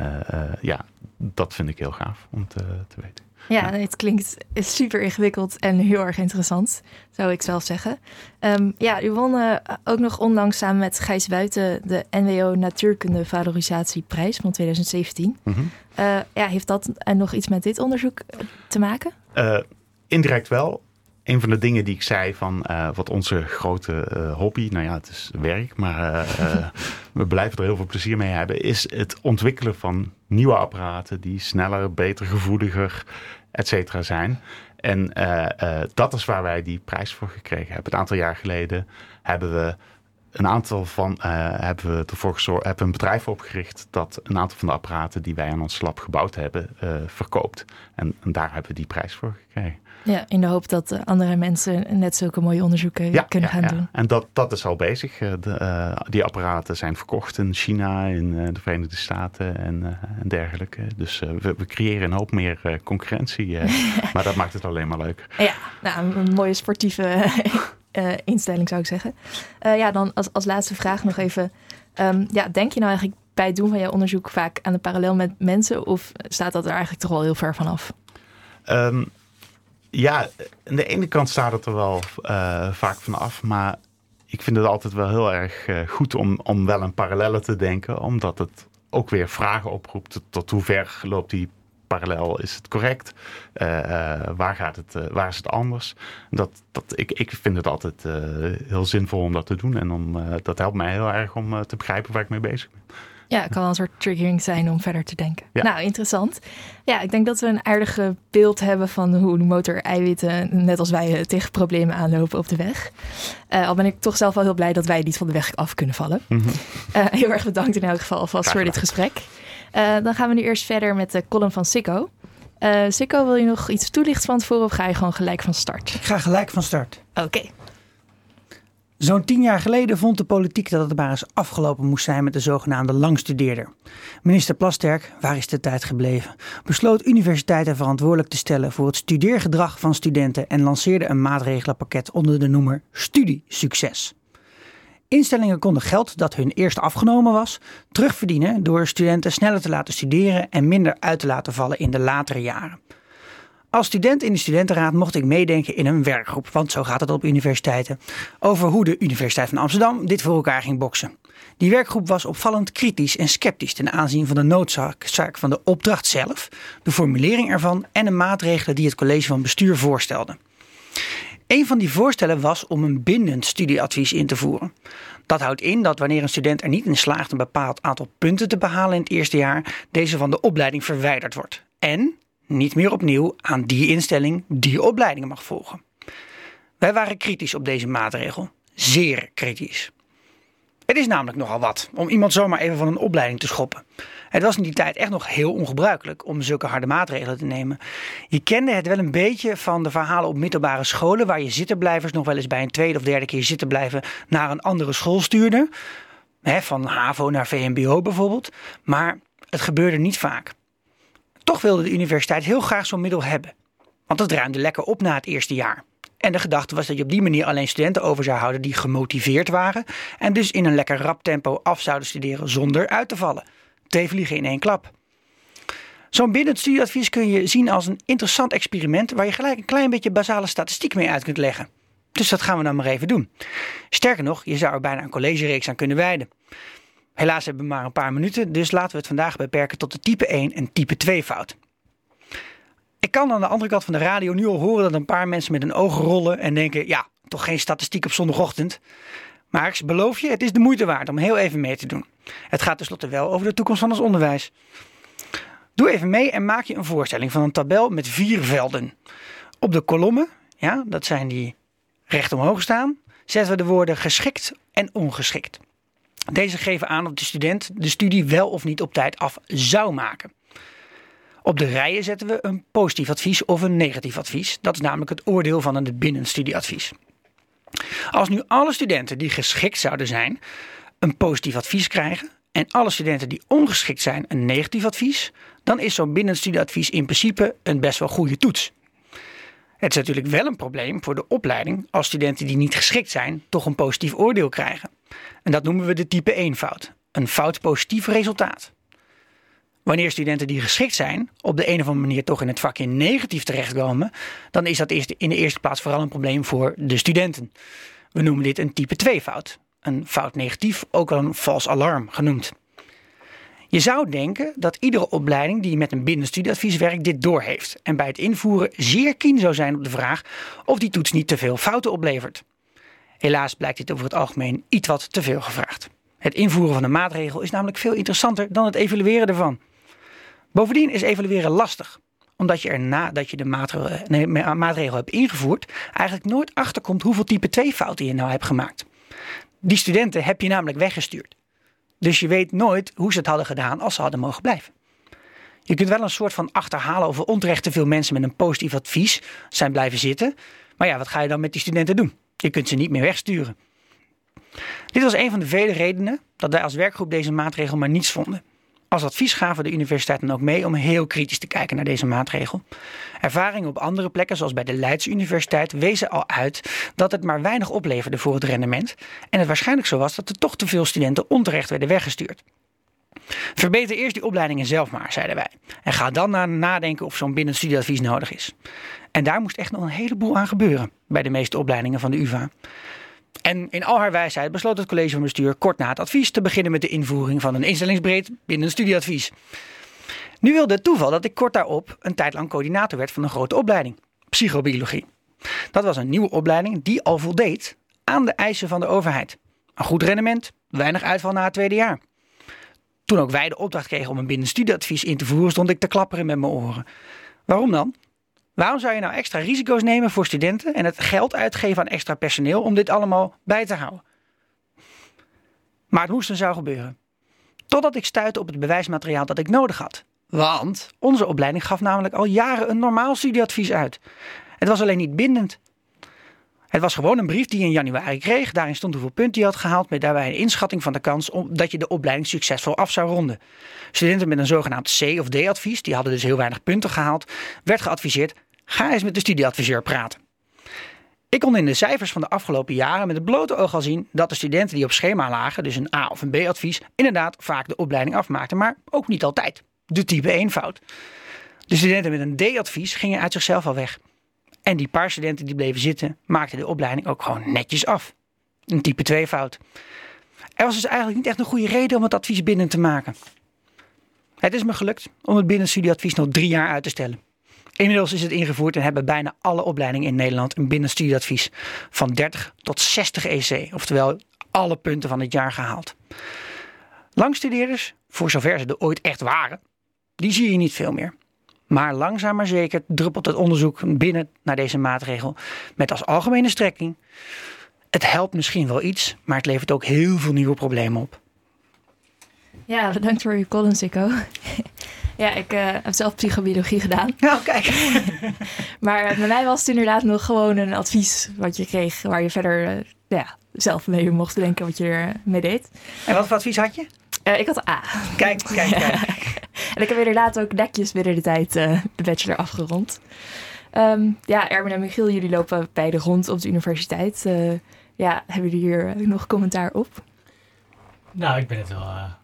Speaker 2: ja, dat vind ik heel gaaf om te, te weten.
Speaker 1: Ja, het klinkt super ingewikkeld en heel erg interessant, zou ik zelf zeggen. Ehm, ja, u won ook nog onlangs samen met Gijs Buiten de NWO Natuurkunde Valorisatieprijs van 2017.
Speaker 2: Mhm.
Speaker 1: Eh, ja, heeft dat eh, nog iets met dit onderzoek te maken?
Speaker 2: Eh, indirect wel. Een van de dingen die ik zei van eh, wat onze grote hobby, nou ja, het is werk, maar we blijven er heel veel plezier mee hebben, is het ontwikkelen van nieuwe apparaten die sneller, beter, gevoeliger, et cetera zijn. En eh, eh, dat is waar wij die prijs voor gekregen hebben. Een aantal jaar geleden hebben we een aantal van eh, hebben we ervoor hebben een bedrijf opgericht dat een aantal van de apparaten die wij aan ons lab gebouwd hebben, verkoopt. En daar hebben we die prijs voor gekregen.
Speaker 1: Ja, in de hoop dat eh, andere mensen net zulke mooie onderzoeken kunnen gaan doen.
Speaker 2: En dat, dat is al bezig. Eh, De, eh, die apparaten zijn verkocht in China, in de Verenigde Staten en, en dergelijke. Dus we, we creëren een hoop meer concurrentie. maar dat maakt het alleen maar leuker.
Speaker 1: Ja, nou, een- mooie sportieve instelling zou ik zeggen. Ja, dan als, als laatste vraag nog even. Ehm, ja, denk je nou eigenlijk bij het doen van jouw onderzoek vaak aan de parallel met mensen? Of staat dat er eigenlijk toch wel heel ver vanaf?
Speaker 2: Ehm, ja, aan de ene kant staat het er wel eh, vaak van af. Maar ik vind het altijd wel heel erg eh, goed om, om wel een parallellen te denken. Omdat het ook weer vragen oproept. Tot, hoe ver loopt die parallel? Is het correct? Eh, waar, gaat het, waar is het anders? Dat, dat, ik, ik vind het altijd heel zinvol om dat te doen. En om, dat helpt mij heel erg om te begrijpen waar ik mee bezig ben.
Speaker 1: Ja, het kan wel een soort triggering zijn om verder te denken.
Speaker 2: Ja.
Speaker 1: Nou, interessant. Ja, ik denk dat we een aardige beeld hebben van hoe de motor-eiwitten, net als wij, eh, tegen problemen aanlopen op de weg. Eh, al ben ik toch zelf wel heel blij dat wij niet van de weg af kunnen vallen.
Speaker 2: Mhm.
Speaker 1: Eh, heel erg bedankt in elk geval alvast voor dit gesprek. Eh, dan gaan we nu eerst verder met de column van Sikko. Eh Sikko, wil je nog iets toelichten van tevoren of ga je gewoon gelijk van start?
Speaker 5: Ik ga gelijk van start.
Speaker 1: Oké.
Speaker 5: Zo'n tien jaar geleden vond de politiek dat het maar eens afgelopen moest zijn met de zogenaamde langstudeerder. Minister Plasterk, waar is de tijd gebleven, besloot universiteiten verantwoordelijk te stellen voor het studeergedrag van studenten en lanceerde een maatregelenpakket onder de noemer Studiesucces. Instellingen konden geld dat hun eerst afgenomen was terugverdienen door studenten sneller te laten studeren en minder uit te laten vallen in de latere jaren. Als student in de studentenraad mocht ik meedenken in een werkgroep, want zo gaat het op universiteiten, over hoe de Universiteit van Amsterdam dit voor elkaar ging boksen. Die werkgroep was opvallend kritisch en sceptisch ten aanzien van de noodzaak zaak van de opdracht zelf, de formulering ervan en de maatregelen die het college van bestuur voorstelde. Een van die voorstellen was om een bindend studieadvies in te voeren. Dat houdt in dat wanneer een student er niet in slaagt een bepaald aantal punten te behalen in het eerste jaar, deze van de opleiding verwijderd wordt. En niet meer opnieuw aan die instelling die opleiding mag volgen. Wij waren kritisch op deze maatregel. Zeer kritisch. Het is namelijk nogal wat om iemand zomaar even van een opleiding te schoppen. Het was in die tijd echt nog heel ongebruikelijk om zulke harde maatregelen te nemen. Je kende het wel een beetje van de verhalen op middelbare scholen, waar je zittenblijvers nog wel eens bij een tweede of derde keer zitten blijven naar een andere school stuurde. Van HAVO naar VMBO bijvoorbeeld. Maar het gebeurde niet vaak. Toch wilde de universiteit heel graag zo'n middel hebben. Want het ruimde lekker op na het eerste jaar. En de gedachte was dat je op die manier alleen studenten over zou houden die gemotiveerd waren. En dus in een lekker rap tempo af zouden studeren zonder uit te vallen. Twee vliegen in één klap. Zo'n bindend studieadvies kun je zien als een interessant experiment waar je gelijk een klein beetje basale statistiek mee uit kunt leggen. Dus dat gaan we dan maar even doen. Sterker nog, je zou er bijna een collegereeks aan kunnen wijden. Helaas hebben we maar een paar minuten, dus laten we het vandaag beperken tot de type 1 en type 2 fout. Ik kan aan de andere kant van de radio nu al horen dat een paar mensen met hun ogen rollen en denken: ja, toch geen statistiek op zondagochtend. Maar ik beloof je, het is de moeite waard om heel even mee te doen. Het gaat tenslotte wel over de toekomst van ons onderwijs. Doe even mee en maak je een voorstelling van een tabel met vier velden. Op de kolommen, ja, dat zijn die recht omhoog staan, zetten we de woorden geschikt en ongeschikt. Deze geven aan of de student de studie wel of niet op tijd af zou maken. Op de rijen zetten we een positief advies of een negatief advies. Dat is namelijk het oordeel van een binnenstudieadvies. Als nu alle studenten die geschikt zouden zijn een positief advies krijgen en alle studenten die ongeschikt zijn een negatief advies, dan is zo'n binnenstudieadvies in principe een best wel goede toets. Het is natuurlijk wel een probleem voor de opleiding als studenten die niet geschikt zijn toch een positief oordeel krijgen. En dat noemen we de type 1 fout. Een fout positief resultaat. Wanneer studenten die geschikt zijn op de een of andere manier toch in het vakje negatief terechtkomen, dan is dat in de eerste plaats vooral een probleem voor de studenten. We noemen dit een type 2 fout. Een fout negatief, ook wel een vals alarm genoemd. Je zou denken dat iedere opleiding die met een binnenstudieadvies werkt dit doorheeft en bij het invoeren zeer keen zou zijn op de vraag of die toets niet te veel fouten oplevert. Helaas blijkt dit over het algemeen iets wat te veel gevraagd. Het invoeren van een maatregel is namelijk veel interessanter dan het evalueren ervan. Bovendien is evalueren lastig, omdat je er nadat je de maatregel, maatregel hebt ingevoerd, eigenlijk nooit achterkomt hoeveel type 2 fouten je nou hebt gemaakt. Die studenten heb je namelijk weggestuurd. Dus je weet nooit hoe ze het hadden gedaan als ze hadden mogen blijven. Je kunt wel een soort van achterhalen of er onterecht te veel mensen met een positief advies zijn blijven zitten. Maar ja, wat ga je dan met die studenten doen? Je kunt ze niet meer wegsturen. Dit was een van de vele redenen dat wij als werkgroep deze maatregel maar niets vonden. Als advies gaven de universiteit dan ook mee om heel kritisch te kijken naar deze maatregel. Ervaringen op andere plekken, zoals bij de Leidse Universiteit, wezen al uit dat het maar weinig opleverde voor het rendement. En het waarschijnlijk zo was dat er toch te veel studenten onterecht werden weggestuurd. Verbeter eerst die opleidingen zelf maar, zeiden wij. En ga dan na nadenken of zo'n binnenstudieadvies nodig is. En daar moest echt nog een heleboel aan gebeuren bij de meeste opleidingen van de UvA. En in al haar wijsheid besloot het college van bestuur kort na het advies te beginnen met de invoering van een instellingsbreed binnenstudieadvies. Nu wilde het toeval dat ik kort daarop een tijd lang coördinator werd van een grote opleiding, psychobiologie. Dat was een nieuwe opleiding die al voldeed aan de eisen van de overheid. Een goed rendement, weinig uitval na het tweede jaar. Toen ook wij de opdracht kregen om een binnenstudieadvies in te voeren, stond ik te klapperen met mijn oren. Waarom dan? Waarom zou je nou extra risico's nemen voor studenten en het geld uitgeven aan extra personeel om dit allemaal bij te houden? Maar het moest en zou gebeuren. Totdat ik stuitte op het bewijsmateriaal dat ik nodig had. Want onze opleiding gaf namelijk al jaren een normaal studieadvies uit. Het was alleen niet bindend. Het was gewoon een brief die je in januari kreeg. Daarin stond hoeveel punten je had gehaald, met daarbij een inschatting van de kans om, dat je de opleiding succesvol af zou ronden. Studenten met een zogenaamd C- of D-advies, die hadden dus heel weinig punten gehaald, werd geadviseerd: ga eens met de studieadviseur praten. Ik kon in de cijfers van de afgelopen jaren met het blote oog al zien dat de studenten die op schema lagen, dus een A of een B-advies, inderdaad vaak de opleiding afmaakten, maar ook niet altijd. De type 1 fout. De studenten met een D-advies gingen uit zichzelf al weg. En die paar studenten die bleven zitten, maakten de opleiding ook gewoon netjes af. Een type 2 fout. Er was dus eigenlijk niet echt een goede reden om het advies binnen te maken. Het is me gelukt om het binnenstudieadvies nog drie jaar uit te stellen. Inmiddels is het ingevoerd en hebben bijna alle opleidingen in Nederland een binnenstudieadvies van 30 tot 60 EC, oftewel alle punten van het jaar gehaald. Langstudeerders, voor zover ze er ooit echt waren, die zie je niet veel meer. Maar langzaam maar zeker druppelt het onderzoek binnen naar deze maatregel met als algemene strekking. Het helpt misschien wel iets, maar het levert ook heel veel nieuwe problemen op.
Speaker 1: Ja, bedankt voor je column, Sikko. ja, ik uh, heb zelf psychobiologie gedaan.
Speaker 5: Nou, kijk.
Speaker 1: maar bij mij was het inderdaad nog gewoon een advies wat je kreeg, waar je verder uh, ja, zelf mee mocht denken wat je ermee deed.
Speaker 5: En wat voor advies had je?
Speaker 1: Uh, ik had A.
Speaker 5: Kijk, kijk, kijk.
Speaker 1: en ik heb inderdaad ook netjes binnen de tijd uh, de bachelor afgerond. Um, ja, Erwin en Michiel, jullie lopen beide rond op de universiteit. Uh, ja, hebben jullie hier nog commentaar op?
Speaker 3: Nou, ik ben het wel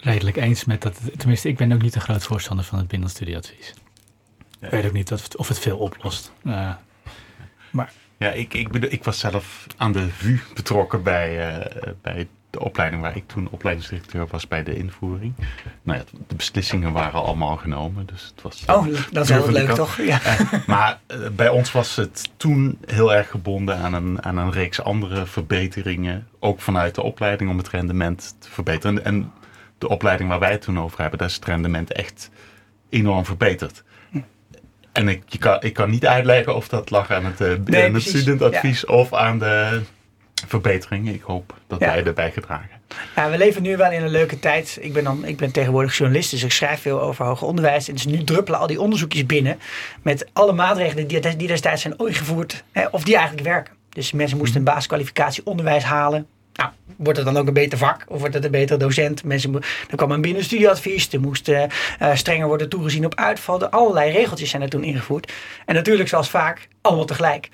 Speaker 3: redelijk eens met dat. Tenminste, ik ben ook niet een groot voorstander van het binnenstudieadvies. Ja. Ik weet ook niet of het, of het veel oplost. maar
Speaker 2: ja, ik, ik, bedoel, ik was zelf aan de VU betrokken bij, uh, bij de opleiding waar ik toen opleidingsdirecteur was bij de invoering. Nou ja, de beslissingen waren allemaal genomen. Dus het was,
Speaker 5: oh, dat is wel leuk toch? Ja.
Speaker 2: Uh, maar uh, bij ons was het toen heel erg gebonden aan een, aan een reeks andere verbeteringen. Ook vanuit de opleiding om het rendement te verbeteren. En de opleiding waar wij het toen over hebben, daar is het rendement echt enorm verbeterd. En ik, je kan, ik kan niet uitleggen of dat lag aan het, uh,
Speaker 5: nee,
Speaker 2: aan het studentadvies ja. of aan de verbeteringen. Ik hoop dat
Speaker 5: Ja.
Speaker 2: wij erbij gedragen.
Speaker 5: Ja, we leven nu wel in een leuke tijd. Ik ben, dan, ik ben tegenwoordig journalist, dus ik schrijf veel over hoger onderwijs. En dus nu druppelen al die onderzoekjes binnen met alle maatregelen die, die destijds zijn ingevoerd, hè, of die eigenlijk werken. Dus mensen moesten een basiskwalificatie onderwijs halen. Nou, wordt het dan ook een beter vak? Of wordt het een betere docent? Mensen, er kwam een binnenstudieadvies. Er moest eh, eh, strenger worden toegezien op uitval. Er allerlei regeltjes zijn er toen ingevoerd. En natuurlijk, zoals vaak, allemaal tegelijk.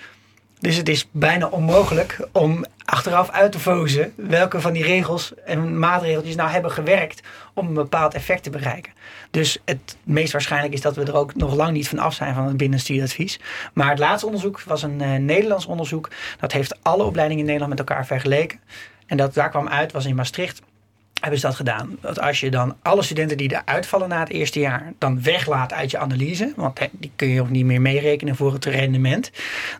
Speaker 5: Dus het is bijna onmogelijk om achteraf uit te fozen welke van die regels en maatregeltjes nou hebben gewerkt om een bepaald effect te bereiken. Dus het meest waarschijnlijk is dat we er ook nog lang niet van af zijn van het binnenstudieadvies. Maar het laatste onderzoek was een eh, Nederlands onderzoek. Dat heeft alle opleidingen in Nederland met elkaar vergeleken. En dat daar kwam uit, was in Maastricht hebben ze dat gedaan. Dat als je dan alle studenten die eruit vallen na het eerste jaar, dan weglaat uit je analyse, want die kun je ook niet meer meerekenen voor het rendement,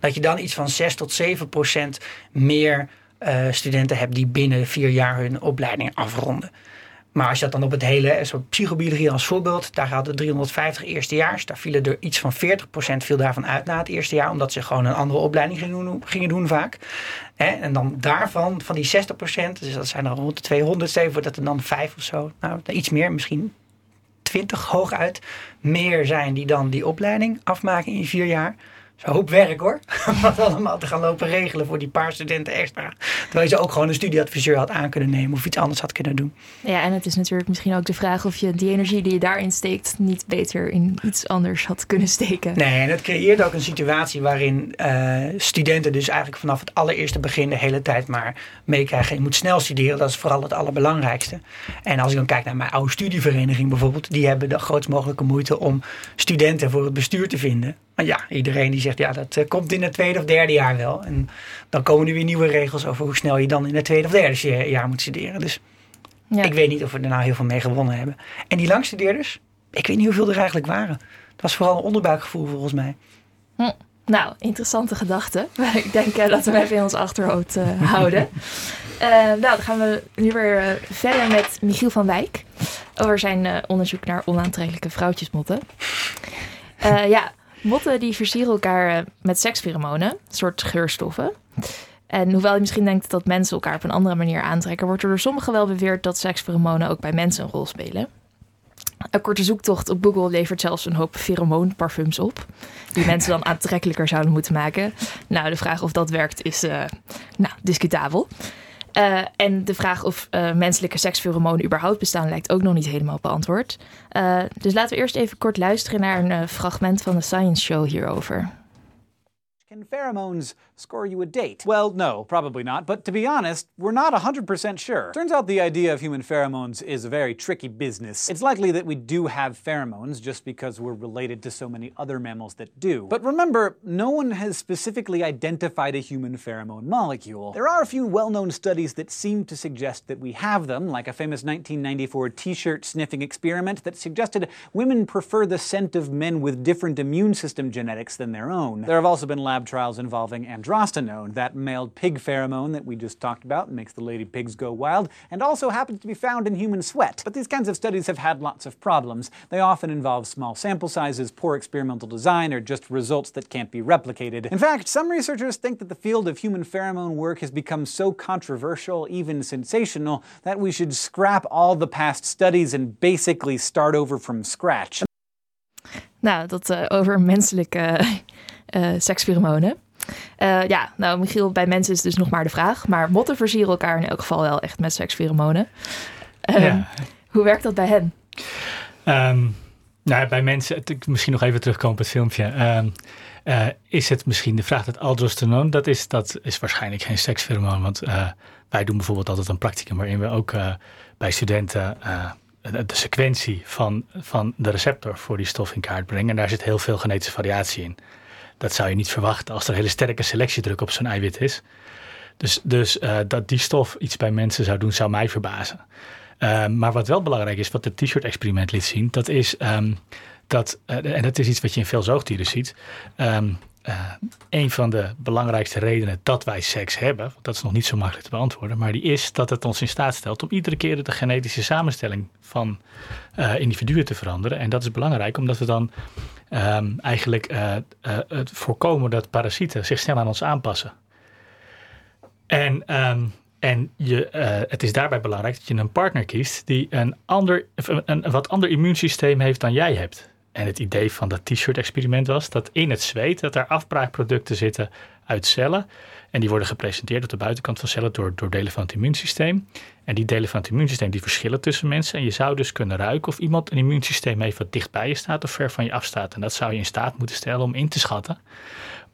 Speaker 5: dat je dan iets van 6 tot 7 procent meer eh, studenten hebt die binnen vier jaar hun opleiding afronden. Maar als je dat dan op het hele, zo psychobiologie als voorbeeld, daar hadden 350 eerstejaars, daar vielen er iets van 40% viel daarvan uit na het eerste jaar, omdat ze gewoon een andere opleiding gingen doen, vaak. En dan daarvan, van die 60%, dus dat zijn er rond de 200, stel voor dat er dan 5 of zo, nou iets meer, misschien 20 hooguit, meer zijn die dan die opleiding afmaken in vier jaar. Is een hoop werk hoor. Om dat allemaal te gaan lopen regelen voor die paar studenten extra. Terwijl je ze ook gewoon een studieadviseur had aan kunnen nemen of iets anders had kunnen doen.
Speaker 1: Ja, en het is natuurlijk misschien ook de vraag of je die energie die je daarin steekt niet beter in iets anders had kunnen steken.
Speaker 5: Nee, en het creëert ook een situatie waarin uh, studenten dus eigenlijk vanaf het allereerste begin de hele tijd maar meekrijgen. Je moet snel studeren, dat is vooral het allerbelangrijkste. En als ik dan kijk naar mijn oude studievereniging bijvoorbeeld, die hebben de grootst mogelijke moeite om studenten voor het bestuur te vinden. Maar ja, iedereen die zegt ja, dat uh, komt in het tweede of derde jaar wel. En dan komen er weer nieuwe regels over hoe snel je dan in het tweede of derde jaar moet studeren. Dus ja. ik weet niet of we er nou heel veel mee gewonnen hebben. En die langstudeerders, ik weet niet hoeveel er eigenlijk waren. Het was vooral een onderbuikgevoel volgens mij.
Speaker 1: Hm. Nou, interessante gedachte. ik denk uh, dat we hem even in ons achterhoofd uh, houden. nou, dan gaan we nu weer verder met Michiel van Wijk. over zijn eh, onderzoek naar onaantrekkelijke vrouwtjesmotten. Eh, ja, motten die versieren elkaar eh, met sekspheromonen, een soort geurstoffen. En hoewel je misschien denkt dat mensen elkaar op een andere manier aantrekken, wordt er door sommigen wel beweerd dat sekspheromonen ook bij mensen een rol spelen. Een korte zoektocht op Google levert zelfs een hoop pheromoonparfums op. Die mensen dan aantrekkelijker zouden moeten maken. Nou, de vraag of dat werkt is uh, nou, discutabel. Uh, en de vraag of uh, menselijke sekspheromonen überhaupt bestaan lijkt ook nog niet helemaal beantwoord. Uh, dus laten we eerst even kort luisteren naar een fragment van de Science Show hierover.
Speaker 7: Can pheromones score you a date? Well, no, probably not. But to be honest, we're not 100% sure. Turns out the idea of human pheromones is a very tricky business. It's likely that we do have pheromones just because we're related to so many other mammals that do. But remember, no one has specifically identified a human pheromone molecule. There are a few well known studies that seem to suggest that we have them, like a famous 1994 t shirt sniffing experiment that suggested women prefer the scent of men with different immune system genetics than their own. There have also been lab trials involving androstenone, that male pig pheromone that we just talked about makes the lady pigs go wild, and also happens to be found in human sweat. But these kinds of studies have had lots of problems. They often involve small sample sizes, poor experimental design, or just results that can't be replicated. In fact, some researchers think that the field of human pheromone work has become so controversial, even sensational, that we should scrap all the past studies and basically start over from scratch.
Speaker 1: Nou, dat uh, over menselijke uh, sekspheromonen. Uh, ja, nou Michiel, bij mensen is dus nog maar de vraag. Maar motten versieren elkaar in elk geval wel echt met sekspheromonen. Um, ja. Hoe werkt dat bij hen?
Speaker 3: Um, nou, bij mensen, misschien nog even terugkomen op het filmpje. Um, uh, is het misschien de vraag dat aldosteron, dat is, dat is waarschijnlijk geen sekspheromoon. Want uh, wij doen bijvoorbeeld altijd een practicum waarin we ook bij studenten de sequentie van, van de receptor voor die stof in kaart brengen. En daar zit heel veel genetische variatie in. Dat zou je niet verwachten als er hele sterke selectiedruk op zo'n eiwit is. Dus, dus uh, dat die stof iets bij mensen zou doen, zou mij verbazen. Uh, maar wat wel belangrijk is, wat het t-shirt-experiment liet zien, dat is um, dat, uh, en dat is iets wat je in veel zoogdieren ziet. Um, een van de belangrijkste redenen dat wij seks hebben, dat is nog niet zo makkelijk te beantwoorden, maar die is dat het ons in staat stelt om iedere keer de genetische samenstelling van individuen te veranderen. En dat is belangrijk omdat we dan um, eigenlijk uh, het voorkomen dat parasieten zich snel aan ons aanpassen. En, um, en je, het is daarbij belangrijk dat je een partner kiest die een, ander, een wat ander immuunsysteem heeft dan jij hebt. En het idee van dat t-shirt experiment was dat in het zweet dat er afbraakproducten zitten uit cellen. En die worden gepresenteerd op de buitenkant van cellen door, door delen van het immuunsysteem. En die delen van het immuunsysteem die verschillen tussen mensen. En je zou dus kunnen ruiken of iemand een immuunsysteem heeft wat dicht bij je staat of ver van je afstaat. En dat zou je in staat moeten stellen om in te schatten.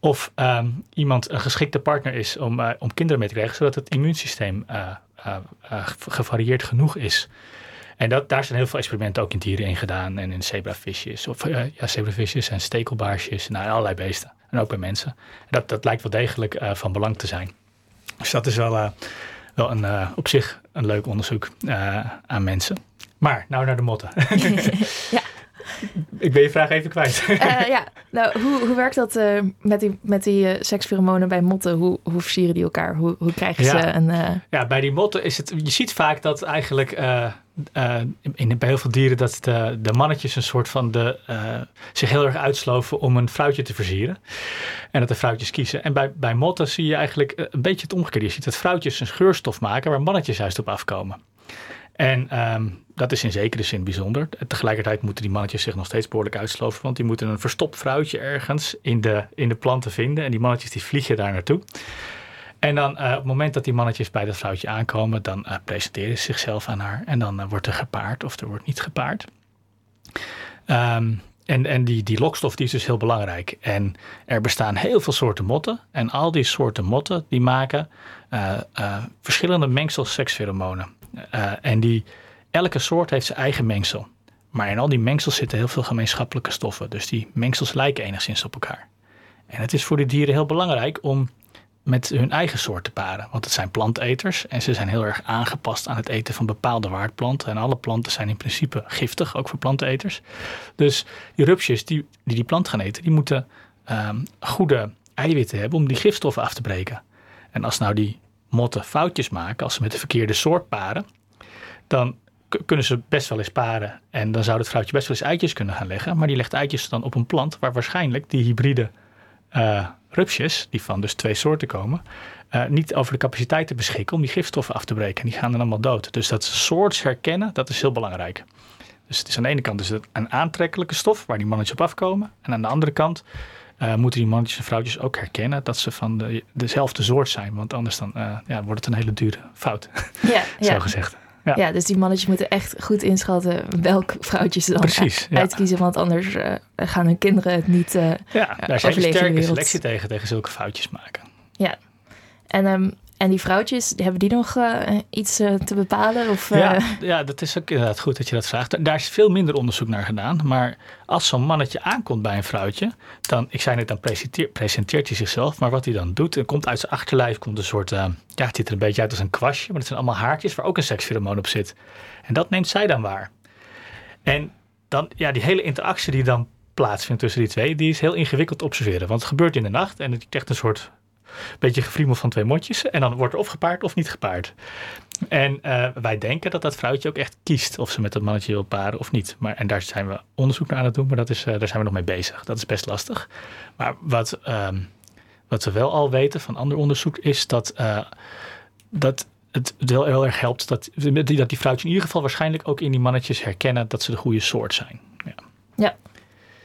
Speaker 3: Of um, iemand een geschikte partner is om, uh, om kinderen mee te krijgen, zodat het immuunsysteem uh, uh, gevarieerd genoeg is. En dat, daar zijn heel veel experimenten ook in dieren in gedaan. En in zebravisjes, of ja, zebravisjes en stekelbaarsjes, nou, allerlei beesten. En ook bij mensen. Dat, dat lijkt wel degelijk van belang te zijn. Dus dat is wel wel een, op zich een leuk onderzoek aan mensen. Maar nou naar de motten. ja. Ik ben je vraag even kwijt.
Speaker 1: uh, ja, nou, hoe, hoe werkt dat met die, met die sekspheromonen bij motten? Hoe, hoe versieren die elkaar? Hoe, hoe krijgen ze
Speaker 3: ja.
Speaker 1: een...
Speaker 3: Ja, bij die motten is het... Je ziet vaak dat eigenlijk uh, in, bij heel veel dieren dat de, de mannetjes een soort van de, uh, zich heel erg uitsloven om een vrouwtje te versieren. En dat de vrouwtjes kiezen. En bij, bij motten zie je eigenlijk een beetje het omgekeerde. Je ziet dat vrouwtjes een geurstof maken waar mannetjes juist op afkomen. En um, dat is in zekere zin bijzonder. Tegelijkertijd moeten die mannetjes zich nog steeds behoorlijk uitsloven. Want die moeten een verstopt vrouwtje ergens in de, in de planten vinden. En die mannetjes die vliegen daar naartoe. En dan uh, op het moment dat die mannetjes bij dat vrouwtje aankomen, dan uh, presenteren ze zichzelf aan haar. En dan uh, wordt er gepaard of er wordt niet gepaard. Um, en en die, die lokstof die is dus heel belangrijk. En er bestaan heel veel soorten motten. En al die soorten motten die maken verschillende mengsels sekspheromonen. en die, elke soort heeft zijn eigen mengsel. Maar in al die mengsels zitten heel veel gemeenschappelijke stoffen. Dus die mengsels lijken enigszins op elkaar. En het is voor de dieren heel belangrijk om met hun eigen soort te paren. Want het zijn planteters en ze zijn heel erg aangepast aan het eten van bepaalde waardplanten. En alle planten zijn in principe giftig, ook voor planteneters. Dus die rupsjes die die, plant gaan eten, die moeten um, goede eiwitten hebben om die gifstoffen af te breken. En als nou die motten foutjes maken, als ze met de verkeerde soort paren, dan kunnen ze best wel eens paren. En dan zou het vrouwtje best wel eens eitjes kunnen gaan leggen. Maar die legt eitjes dan op een plant waar waarschijnlijk die hybride eh, rupsjes, die van dus twee soorten komen, eh, niet over de capaciteit beschikken om die gifstoffen af te breken. En die gaan dan allemaal dood. Dus dat soorts herkennen, dat is heel belangrijk. Dus het is aan de ene kant is het een aantrekkelijke stof waar die mannetjes op afkomen. En aan de andere kant eh, moeten die mannetjes en vrouwtjes ook herkennen dat ze van de, dezelfde soort zijn. Want anders dan, ja, wordt het een hele dure fout,
Speaker 1: Ja,
Speaker 3: zo
Speaker 1: ja.
Speaker 3: gezegd. Ja.
Speaker 1: ja, dus die mannetjes moeten echt goed inschatten welk vrouwtje ze dan
Speaker 3: Precies, ja.
Speaker 1: uitkiezen. Want anders eh, gaan hun kinderen het niet... eh,
Speaker 3: Ja, daar zijn sterke selectie tegen, tegen zulke foutjes maken.
Speaker 1: en, ehm, en die vrouwtjes, hebben die nog eh, iets eh, te bepalen? Of, eh,
Speaker 3: Ja, ja, dat is ook inderdaad goed dat je dat vraagt. Da- Daar is veel minder onderzoek naar gedaan. Maar als zo'n mannetje aankomt bij een vrouwtje, dan, ik zei net, dan presenteer- presenteert hij zichzelf. Maar wat hij dan doet, er komt uit zijn achterlijf komt een soort, ja, het ziet er een beetje uit als een kwastje. Maar het zijn allemaal haartjes waar ook een sekspheromoon op zit. En dat neemt zij dan waar. En dan, ja, die hele interactie die dan plaatsvindt tussen die twee, die is heel ingewikkeld te observeren. Want het gebeurt in de nacht en je krijgt een soort beetje gefriemel van twee motjes. En dan wordt er of gepaard of niet gepaard. En eh, wij denken dat dat vrouwtje ook echt kiest of ze met dat mannetje wil paren of niet. Maar, en daar zijn we onderzoek naar aan het doen, maar dat is, eh, daar zijn we nog mee bezig. Dat is best lastig. Maar wat, ehm, wat we wel al weten van ander onderzoek is dat, eh, dat het wel heel erg helpt dat, dat die vrouwtjes in ieder geval waarschijnlijk ook in die mannetjes herkennen dat ze de goede soort zijn. Ja.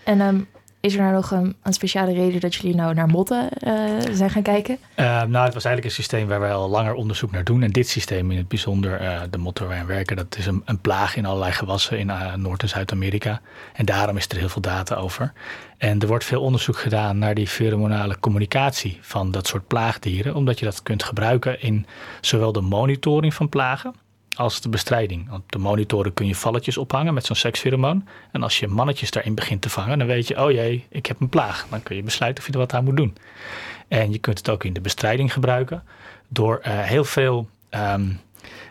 Speaker 1: En ehm, is er nou nog een, speciale reden dat jullie nou naar motten eh, zijn gaan kijken?
Speaker 3: Eh, nou, het was eigenlijk een systeem waar wij al langer onderzoek naar doen. En dit systeem in het bijzonder, eh, de motto waar wij aan werken, dat is een, een plaag in allerlei gewassen in eh, Noord- en Zuid-Amerika. En daarom is er heel veel data over. En er wordt veel onderzoek gedaan naar die pheromonale communicatie van dat soort plaagdieren, omdat je dat kunt gebruiken in zowel de monitoring van plagen als de bestrijding. Want de monitoren kun je valletjes ophangen met zo'n sekspheromoon. En als je mannetjes daarin begint te vangen, dan weet je, oh jee, ik heb een plaag. Dan kun je besluiten of je er wat aan moet doen. En je kunt het ook in de bestrijding gebruiken door eh, heel veel ehm,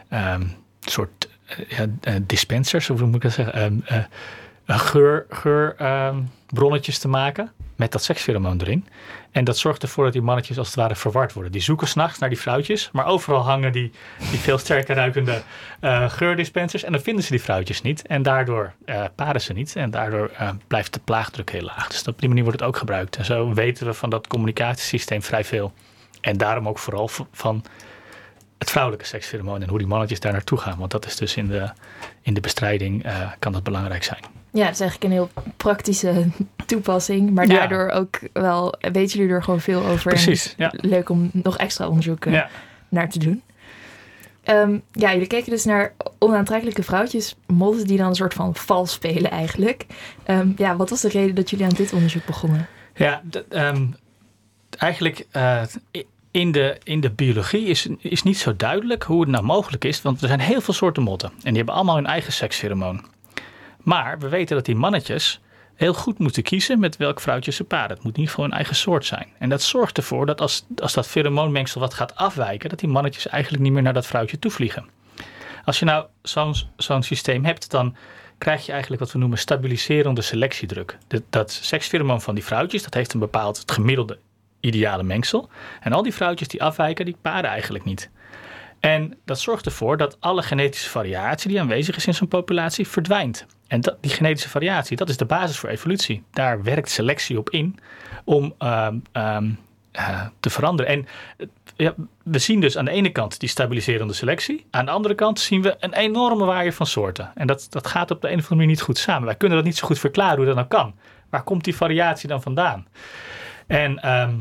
Speaker 3: ehm, soort eh, eh, dispensers, of hoe moet ik dat zeggen, eh, geur, geur ehm, bronnetjes te maken met dat sekspheromoon erin. En dat zorgt ervoor dat die mannetjes als het ware verward worden. Die zoeken s'nachts naar die vrouwtjes, maar overal hangen die, die veel sterker ruikende eh, geurdispensers. En dan vinden ze die vrouwtjes niet. En daardoor eh, paren ze niet. En daardoor eh, blijft de plaagdruk heel laag. Dus op die manier wordt het ook gebruikt. En zo weten we van dat communicatiesysteem vrij veel. En daarom ook vooral van het vrouwelijke sekspheromoon en hoe die mannetjes daar naartoe gaan. Want dat is dus in de, in de bestrijding kan dat belangrijk zijn.
Speaker 1: Ja, dat is eigenlijk een heel praktische toepassing. Maar
Speaker 3: Ja.
Speaker 1: daardoor ook wel, weten jullie er gewoon veel over.
Speaker 3: Precies, ja.
Speaker 1: leuk om nog extra onderzoek
Speaker 3: Ja.
Speaker 1: naar te doen. Ehm, ja, jullie keken dus naar onaantrekkelijke vrouwtjes, motten die dan een soort van vals spelen eigenlijk. Ehm, ja, wat was de reden dat jullie aan dit onderzoek begonnen?
Speaker 3: Ja, ehm, eigenlijk eh, in, de, in de biologie is, is niet zo duidelijk hoe het nou mogelijk is. Want er zijn heel veel soorten motten. En die hebben allemaal hun eigen sekspheromoon. Maar we weten dat die mannetjes heel goed moeten kiezen met welk vrouwtje ze paren. Het moet ieder geval hun eigen soort zijn. En dat zorgt ervoor dat als, als dat pheromoonmengsel wat gaat afwijken... dat die mannetjes eigenlijk niet meer naar dat vrouwtje toe vliegen. Als je nou zo'n zo'n systeem hebt, dan krijg je eigenlijk wat we noemen stabiliserende selectiedruk. Dat sekspheromoon van die vrouwtjes, dat heeft een bepaald het gemiddelde ideale mengsel. En al die vrouwtjes die afwijken, die paren eigenlijk niet. En dat zorgt ervoor dat alle genetische variatie die aanwezig is in zo'n populatie verdwijnt. En dat, die genetische variatie, dat is de basis voor evolutie. Daar werkt selectie op in om ehm, ehm, eh, te veranderen. En eh, ja, we zien dus aan de ene kant die stabiliserende selectie. Aan de andere kant zien we een enorme waaier van soorten. En dat, dat gaat op de een of andere manier niet goed samen. Wij kunnen dat niet zo goed verklaren hoe dat nou kan. Waar komt die variatie dan vandaan? En ehm,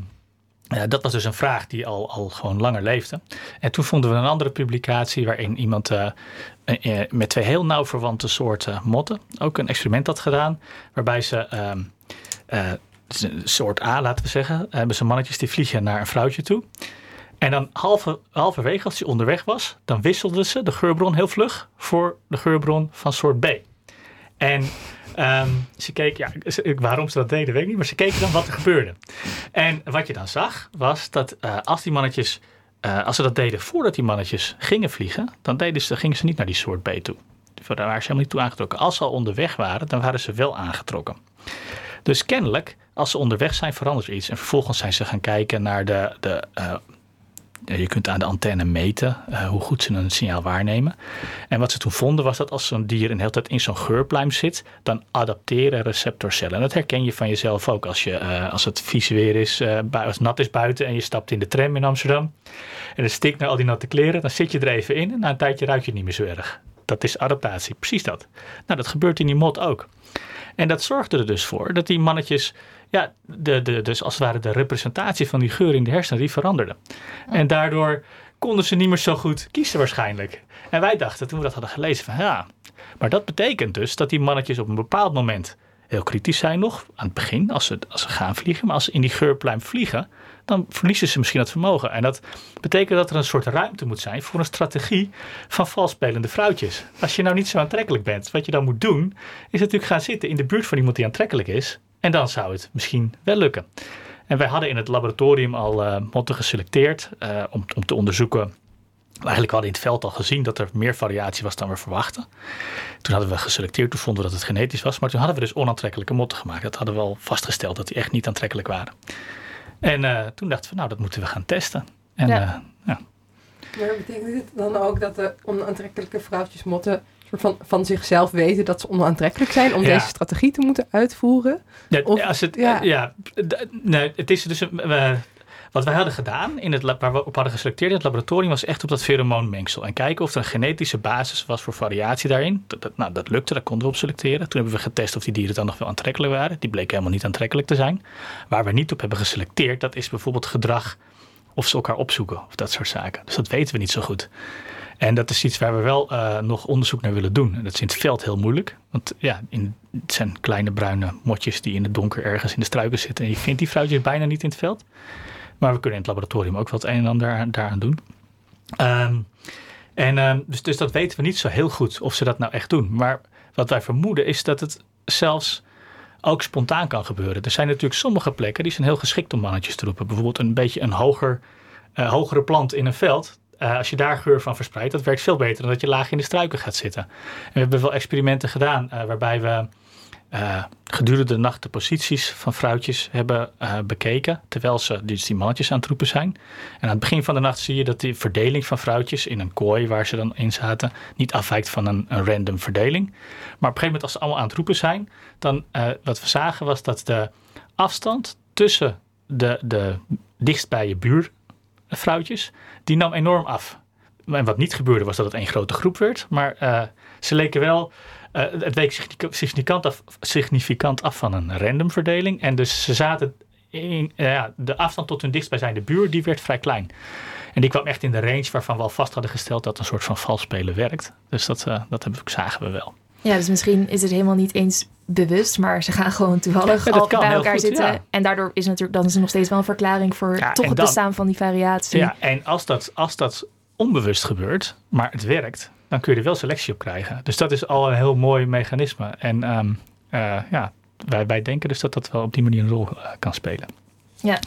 Speaker 3: dat was dus een vraag die al, al gewoon langer leefde. En toen vonden we een andere publicatie waarin iemand eh, eh, eh, met twee heel nauw verwante soorten motten ook een experiment had gedaan. Waarbij ze ehm, eh, soort A, laten we zeggen, hebben ze mannetjes die vliegen naar een vrouwtje toe. En dan halve, halverwege, als hij onderweg was, dan wisselden ze de geurbron heel vlug voor de geurbron van soort B. En ehm, ze keken, ja, waarom ze dat deden, weet ik niet, maar ze keken dan wat er gebeurde. En wat je dan zag, was dat als die mannetjes, eh, als ze dat deden voordat die mannetjes gingen vliegen, dan deden ze, gingen ze niet naar die soort B toe. Daar waren ze helemaal niet toe aangetrokken. Als ze al onderweg waren, dan waren ze wel aangetrokken. Dus kennelijk, als ze onderweg zijn, verandert er iets. En vervolgens zijn ze gaan kijken naar de, de, eh, je kunt aan de antenne meten uh, hoe goed ze een signaal waarnemen. En wat ze toen vonden was dat als zo'n dier een hele tijd in zo'n geurpluim zit, dan adapteren receptorcellen. En dat herken je van jezelf ook als, je, uh, als het vies weer is, als het nat is buiten en je stapt in de tram in Amsterdam. En het stikt naar al die natte kleren, dan zit je er even in en na een tijdje ruik je het niet meer zo erg. Dat is adaptatie, precies dat. Nou, dat gebeurt in die mot ook. En dat zorgde er dus voor dat die mannetjes, ja, de, de, dus als het ware de representatie van die geur in de hersenen, die veranderde. En daardoor konden ze niet meer zo goed kiezen waarschijnlijk. En wij dachten toen we dat hadden gelezen van ja, maar dat betekent dus dat die mannetjes op een bepaald moment heel kritisch zijn nog aan het begin als ze, als ze gaan vliegen. Maar als ze in die geurpluim vliegen, dan verliezen ze misschien dat vermogen. En dat betekent dat er een soort ruimte moet zijn voor een strategie van valspelende vrouwtjes. Als je nou niet zo aantrekkelijk bent, wat je dan moet doen, is natuurlijk gaan zitten in de buurt van iemand die aantrekkelijk is. En dan zou het misschien wel lukken. En wij hadden in het laboratorium al uh, motten geselecteerd uh, om, om te onderzoeken Eigenlijk hadden in het veld al gezien dat er meer variatie was dan we verwachten. Toen hadden we geselecteerd, toen vonden we dat het genetisch was. Maar toen hadden we dus onaantrekkelijke motten gemaakt. Dat hadden we al vastgesteld dat die echt niet aantrekkelijk waren. En uh, toen dachten we, nou, dat moeten we gaan testen. En, ja. Uh, ja.
Speaker 4: Maar betekent dit dan ook dat de onaantrekkelijke vrouwtjesmotten van, van zichzelf weten dat ze onaantrekkelijk zijn om ja. deze strategie te moeten uitvoeren?
Speaker 3: Ja, of, als het, ja. ja nee, het is dus een, uh, wat wij hadden gedaan, in het, waar we op hadden geselecteerd in het laboratorium, was echt op dat pheromoonmengsel. En kijken of er een genetische basis was voor variatie daarin. Dat, nou, dat lukte, daar konden we op selecteren. Toen hebben we getest of die dieren dan nog wel aantrekkelijk waren. Die bleken helemaal niet aantrekkelijk te zijn. Waar we niet op hebben geselecteerd, dat is bijvoorbeeld gedrag of ze elkaar opzoeken of dat soort zaken. Dus dat weten we niet zo goed. En dat is iets waar we wel uh, nog onderzoek naar willen doen. En dat is in het veld heel moeilijk. Want ja, in, het zijn kleine bruine motjes die in het donker ergens in de struiken zitten. En je vindt die vrouwtjes bijna niet in het veld. Maar we kunnen in het laboratorium ook wel het een en ander daaraan doen. Um, en um, dus, dus dat weten we niet zo heel goed of ze dat nou echt doen. Maar wat wij vermoeden is dat het zelfs ook spontaan kan gebeuren. Er zijn natuurlijk sommige plekken die zijn heel geschikt om mannetjes te roepen. Bijvoorbeeld een beetje een hoger, uh, hogere plant in een veld. Uh, als je daar geur van verspreidt, dat werkt veel beter dan dat je laag in de struiken gaat zitten. En we hebben wel experimenten gedaan uh, waarbij we uh, gedurende de nacht de posities van vrouwtjes hebben uh, bekeken. Terwijl ze dus die mannetjes aan het roepen zijn. En aan het begin van de nacht zie je dat die verdeling van vrouwtjes in een kooi waar ze dan in zaten. niet afwijkt van een, een random verdeling. Maar op een gegeven moment als ze allemaal aan het roepen zijn. dan uh, wat we zagen was dat de afstand tussen de, de dichtstbij je buurvrouwtjes. die nam enorm af. En wat niet gebeurde was dat het één grote groep werd. Maar ze leken wel uh, het week significant af, significant af van een random verdeling. En dus ze zaten in, uh, de afstand tot hun dichtstbijzijnde buur, die werd vrij klein. En die kwam echt in de range waarvan we al vast hadden gesteld dat een soort van valspelen werkt. Dus dat, uh, dat zagen we wel.
Speaker 1: Ja, dus misschien is het helemaal niet eens bewust, maar ze gaan gewoon toevallig ja, al bij elkaar goed, zitten. Ja. En daardoor is natuurlijk dan is er nog steeds wel een verklaring voor ja, toch het dan, bestaan van die variatie.
Speaker 3: Ja, en als dat, als dat onbewust gebeurt, maar het werkt, dan kun je er wel selectie op krijgen. Dus dat is al een heel mooi mechanisme. En um, uh, ja, wij, wij denken dus dat dat wel op die manier een rol uh, kan spelen.
Speaker 1: Ja.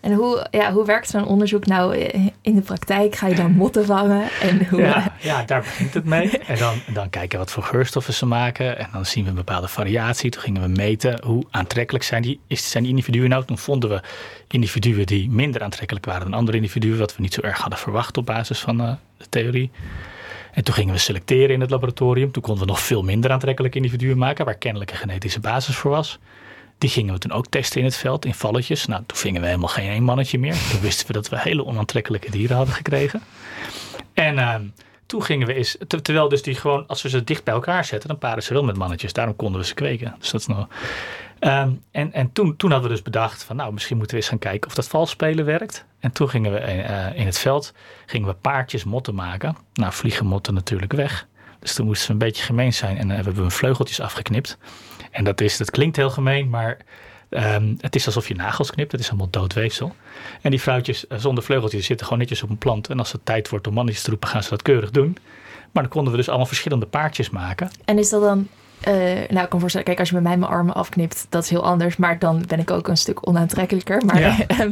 Speaker 1: En hoe, ja, hoe werkt zo'n onderzoek nou in de praktijk? Ga je dan motten vangen? En hoe...
Speaker 3: ja, ja, daar begint het mee. En dan, dan kijken wat voor geurstoffen ze maken. En dan zien we een bepaalde variatie. Toen gingen we meten hoe aantrekkelijk zijn die, is, zijn die individuen nou. Toen vonden we individuen die minder aantrekkelijk waren dan andere individuen. Wat we niet zo erg hadden verwacht op basis van uh, de theorie. En toen gingen we selecteren in het laboratorium. Toen konden we nog veel minder aantrekkelijke individuen maken, waar kennelijk een genetische basis voor was. Die gingen we toen ook testen in het veld, in valletjes. Nou, toen vingen we helemaal geen één mannetje meer. Toen wisten we dat we hele onaantrekkelijke dieren hadden gekregen. En uh, toen gingen we eens, terwijl dus die gewoon, als we ze dicht bij elkaar zetten, dan paren ze wel met mannetjes. Daarom konden we ze kweken. Dus dat is nog. Um, en en toen, toen hadden we dus bedacht van nou, misschien moeten we eens gaan kijken of dat valspelen werkt. En toen gingen we uh, in het veld gingen we paardjes motten maken. Nou, vliegen motten natuurlijk weg. Dus toen moesten ze een beetje gemeen zijn en we hebben hun vleugeltjes afgeknipt. En dat, is, dat klinkt heel gemeen, maar um, het is alsof je nagels knipt. Het is allemaal doodweefsel. En die vrouwtjes uh, zonder vleugeltjes zitten gewoon netjes op een plant. En als het tijd wordt om mannetjes te roepen, gaan ze dat keurig doen. Maar dan konden we dus allemaal verschillende paardjes maken.
Speaker 1: En is dat dan uh, nou, ik kan voorstellen, kijk, als je bij mij mijn armen afknipt, dat is heel anders. Maar dan ben ik ook een stuk onaantrekkelijker. Maar ja. Ehm,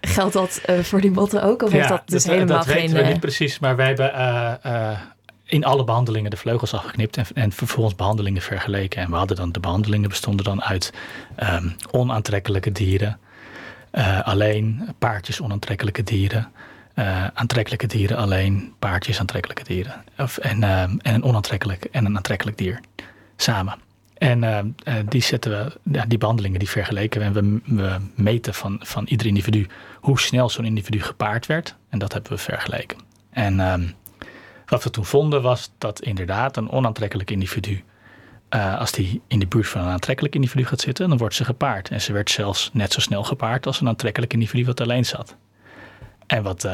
Speaker 1: geldt dat uh, voor die botten ook? Of ja, heeft dat dus dat, helemaal
Speaker 3: dat
Speaker 1: geen...
Speaker 3: weten we niet precies, maar wij hebben uh, in alle behandelingen de vleugels afgeknipt en, en, vervolgens behandelingen vergeleken. En we hadden dan, de behandelingen bestonden dan uit um, onaantrekkelijke dieren, alleen, paardjes onaantrekkelijke dieren. Uh, aantrekkelijke dieren alleen, paardjes aantrekkelijke dieren. Of, en, uh, en een onaantrekkelijk en een aantrekkelijk dier samen. En die, zetten we, ja, die behandelingen die vergeleken we. En we, we meten van, van ieder individu hoe snel zo'n individu gepaard werd. En dat hebben we vergeleken. En ehm, wat we toen vonden was dat inderdaad een onaantrekkelijk individu uh, als die in de buurt van een aantrekkelijk individu gaat zitten, dan wordt ze gepaard. En ze werd zelfs net zo snel gepaard als een aantrekkelijk individu wat alleen zat. En wat,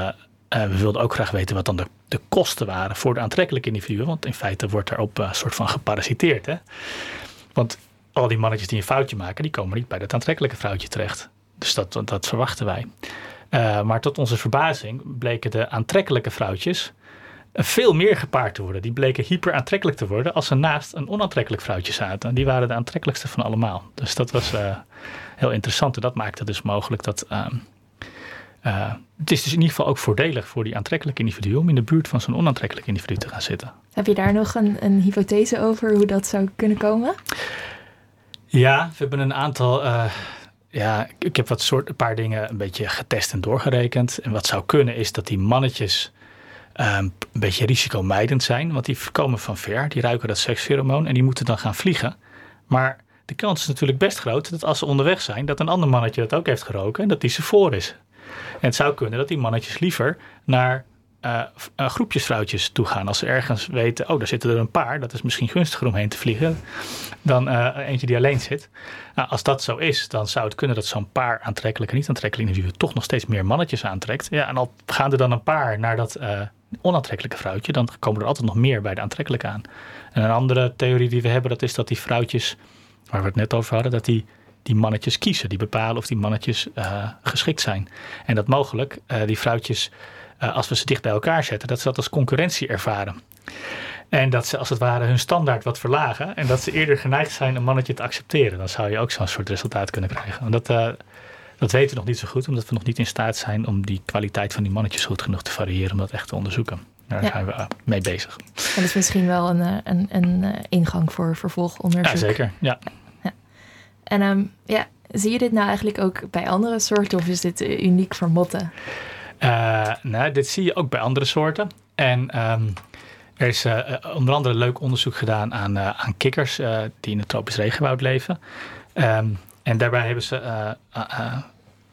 Speaker 3: uh, we wilden ook graag weten wat dan de, de kosten waren voor de aantrekkelijke individuen. Want in feite wordt daarop een soort van geparasiteerd. Hè? Want al die mannetjes die een foutje maken, die komen niet bij dat aantrekkelijke vrouwtje terecht. Dus dat, dat verwachten wij. maar tot onze verbazing bleken de aantrekkelijke vrouwtjes veel meer gepaard te worden. Die bleken hyper aantrekkelijk te worden als ze naast een onaantrekkelijk vrouwtje zaten. Die waren de aantrekkelijkste van allemaal. Dus dat was heel interessant. En dat maakte dus mogelijk dat. Uh, uh, het is dus in ieder geval ook voordelig voor die aantrekkelijke individu om in de buurt van zo'n onaantrekkelijk individu te gaan zitten.
Speaker 1: Heb je daar nog een, een hypothese over hoe dat zou kunnen komen?
Speaker 3: Ja, we hebben een aantal ja, ik heb wat soort, een paar dingen een beetje getest en doorgerekend. En wat zou kunnen is dat die mannetjes Ehm, een beetje risicomijdend zijn. Want die komen van ver, die ruiken dat sekspheromoon en die moeten dan gaan vliegen. Maar de kans is natuurlijk best groot dat als ze onderweg zijn, dat een ander mannetje dat ook heeft geroken en dat die ze voor is. En het zou kunnen dat die mannetjes liever naar uh, groepjes vrouwtjes toe gaan. Als ze ergens weten, oh, daar zitten er een paar, dat is misschien gunstiger om heen te vliegen dan uh, eentje die alleen zit. Nou, als dat zo is, dan zou het kunnen dat zo'n paar aantrekkelijke niet aantrekkelijke individuen toch nog steeds meer mannetjes aantrekt. Ja, en al gaan er dan een paar naar dat onaantrekkelijke vrouwtje, dan komen er altijd nog meer bij de aantrekkelijke aan. En een andere theorie die we hebben, dat is dat die vrouwtjes, waar we het net over hadden, dat die, die mannetjes kiezen. Die bepalen of die mannetjes uh, geschikt zijn. En dat mogelijk uh, die vrouwtjes, uh, als we ze dicht bij elkaar zetten, dat ze dat als concurrentie ervaren. En dat ze als het ware hun standaard wat verlagen. En dat ze eerder geneigd zijn een mannetje te accepteren. Dan zou je ook zo'n soort resultaat kunnen krijgen. En dat, dat weten we nog niet zo goed, omdat we nog niet in staat zijn om die kwaliteit van die mannetjes goed genoeg te variëren om dat echt te onderzoeken. Daar zijn we eh, mee bezig.
Speaker 1: Dat is misschien wel een, eh, een, een eh, ingang voor vervolgonderzoek.
Speaker 3: Ja, zeker. Ja.
Speaker 1: En um, ja, zie je dit nou eigenlijk ook bij andere soorten of is dit uniek voor motten?
Speaker 3: Uh, nou, dit zie je ook bij andere soorten. En um, er is uh, onder andere leuk onderzoek gedaan aan, aan kikkers die in het tropisch regenwoud leven. Um, en daarbij hebben ze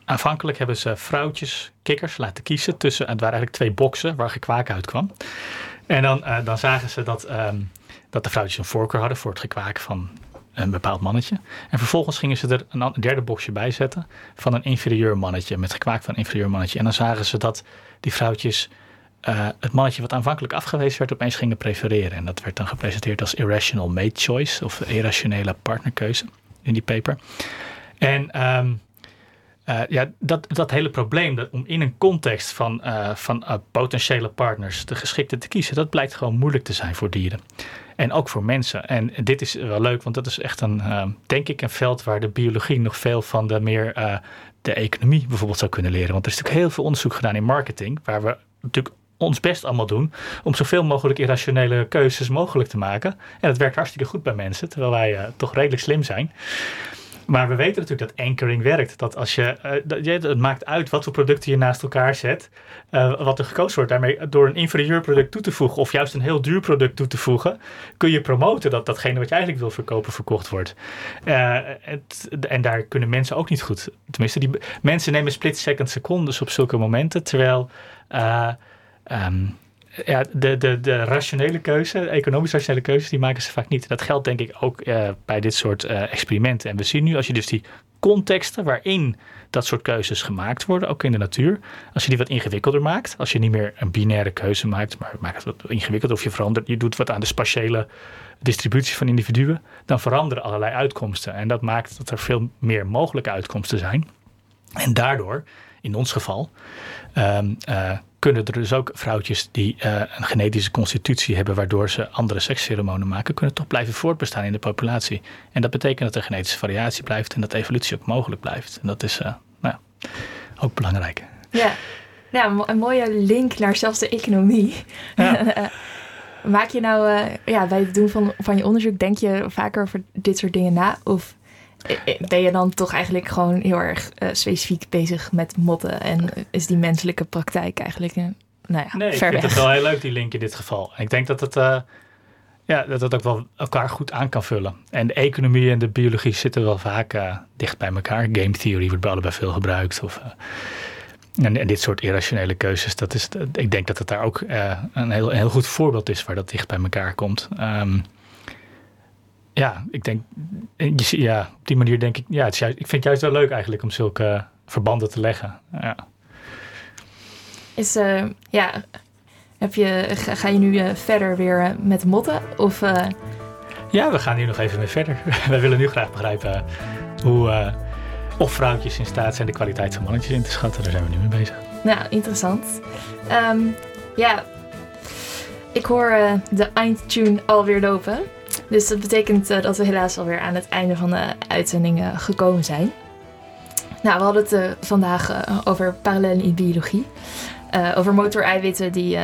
Speaker 3: aanvankelijk hebben ze vrouwtjes, kikkers laten kiezen tussen, het waren eigenlijk twee boksen waar gekwaak uitkwam. En dan, dan zagen ze dat, dat de vrouwtjes een voorkeur hadden voor het gekwaak van een bepaald mannetje. En vervolgens gingen ze er een derde boxje bij zetten van een inferieur mannetje, met gekwaak van een inferieur mannetje. En dan zagen ze dat die vrouwtjes uh, het mannetje wat aanvankelijk afgewezen werd, opeens gingen prefereren. En dat werd dan gepresenteerd als irrational mate choice of irrationele partnerkeuze in die paper. En um, uh, ja, dat, dat hele probleem dat om in een context van, uh, van potentiële partners de geschikte te kiezen, dat blijkt gewoon moeilijk te zijn voor dieren. En ook voor mensen. En dit is wel leuk, want dat is echt een, ehm, denk ik, een veld waar de biologie nog veel van de meer de economie bijvoorbeeld zou kunnen leren. Want er is natuurlijk heel veel onderzoek gedaan in marketing, waar we natuurlijk ons best allemaal doen om zoveel mogelijk irrationele keuzes mogelijk te maken. En dat werkt hartstikke goed bij mensen, terwijl wij toch redelijk slim zijn. Maar we weten natuurlijk dat anchoring werkt. Dat als je, uh, het maakt uit wat voor producten je naast elkaar zet, uh, wat er gekozen wordt. Daarmee door een inferieur product toe te voegen of juist een heel duur product toe te voegen, kun je promoten dat datgene wat je eigenlijk wil verkopen verkocht wordt. Het, en daar kunnen mensen ook niet goed. Tenminste, die mensen nemen split second secondes op zulke momenten, terwijl um, ja, de, de, de rationele keuze, economisch rationele keuzes, die maken ze vaak niet. Dat geldt denk ik ook uh, bij dit soort uh, experimenten. En we zien nu, als je dus die contexten waarin dat soort keuzes gemaakt worden, ook in de natuur, als je die wat ingewikkelder maakt, als je niet meer een binaire keuze maakt, maar maakt het wat ingewikkelder of je verandert, je doet wat aan de spatiële distributie van individuen, dan veranderen allerlei uitkomsten. En dat maakt dat er veel meer mogelijke uitkomsten zijn. En daardoor, in ons geval, um, uh, kunnen er dus ook vrouwtjes die uh, een genetische constitutie hebben, waardoor ze andere sekspheromonen maken, kunnen toch blijven voortbestaan in de populatie. En dat betekent dat er genetische variatie blijft en dat evolutie ook mogelijk blijft. En dat is uh, nou, ook belangrijk.
Speaker 1: Ja. ja, een mooie link naar zelfs de economie. Ja. Maak je nou, uh, ja, bij het doen van, van je onderzoek, denk je vaker over dit soort dingen na? Of eh, ben je dan toch eigenlijk gewoon heel erg uh, specifiek bezig met motten? En is die menselijke praktijk eigenlijk uh, nou ja,
Speaker 3: nee,
Speaker 1: ver
Speaker 3: ik vind
Speaker 1: weg?
Speaker 3: het wel heel leuk, die link in dit geval. En ik denk dat het, uh, ja, dat het ook wel elkaar goed aan kan vullen. En de economie en de biologie zitten wel vaak uh, dicht bij elkaar. Game theory wordt bij allebei veel gebruikt. Of, en, en, dit soort irrationele keuzes, dat is, ik denk dat het daar ook een heel, een, heel, goed voorbeeld is waar dat dicht bij elkaar komt. Um, ja, ik denk, ja, op die manier denk ik, ja, het is juist, ik vind het juist wel leuk eigenlijk om zulke verbanden te leggen. Ja.
Speaker 1: Is, uh, ja, heb je, ga, ga je nu uh, verder weer met motten? Of, uh...
Speaker 3: Ja, we gaan hier nog even mee verder. Wij willen nu graag begrijpen hoe of vrouwtjes in staat zijn de kwaliteit van mannetjes in te schatten. Daar zijn we nu mee bezig.
Speaker 1: Nou, interessant. Um, ja, ik hoor de eindtune alweer lopen. Dus dat betekent uh, dat we helaas alweer aan het einde van de uitzending uh, gekomen zijn. Nou, we hadden het uh, vandaag over parallellen in biologie. over motoreiwitten die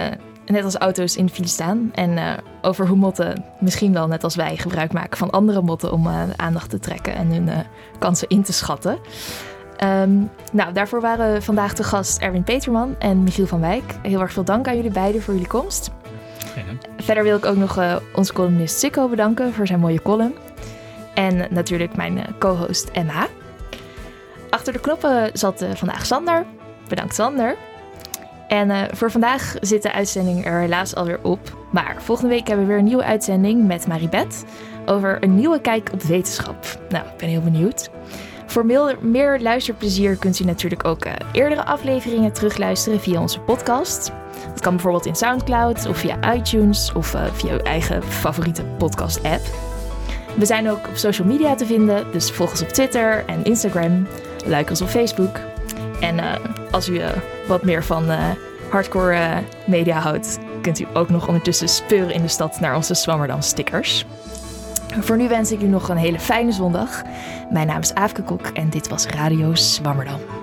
Speaker 1: net als auto's in de file staan. En over hoe motten misschien wel net als wij gebruik maken van andere motten om aandacht te trekken en hun kansen in te schatten. Um, nou, daarvoor waren vandaag de gast Erwin Peterman en Michiel van Wijk. Heel erg veel dank aan jullie beiden voor jullie komst. Verder wil ik ook nog uh, onze columnist Sikko bedanken voor zijn mooie column. En natuurlijk mijn uh, co-host Emma. Achter de knoppen zat uh, vandaag Sander. Bedankt Sander. En voor vandaag zit de uitzending er helaas alweer op. Maar volgende week hebben we weer een nieuwe uitzending met Maribeth. Over een nieuwe kijk op wetenschap. Nou, ik ben heel benieuwd. Voor meer luisterplezier kunt u natuurlijk ook eerdere afleveringen terugluisteren via onze podcast. Dat kan bijvoorbeeld in SoundCloud of via iTunes of uh, via uw eigen favoriete podcast-app. We zijn ook op social media te vinden, dus volg ons op Twitter en Instagram, like ons op Facebook. En uh, als u uh, wat meer van hardcore media houdt, kunt u ook nog ondertussen speuren in de stad naar onze Swammerdam stickers. Voor nu wens ik u nog een hele fijne zondag. Mijn naam is Aafke Kok en dit was Radio Swammerdam.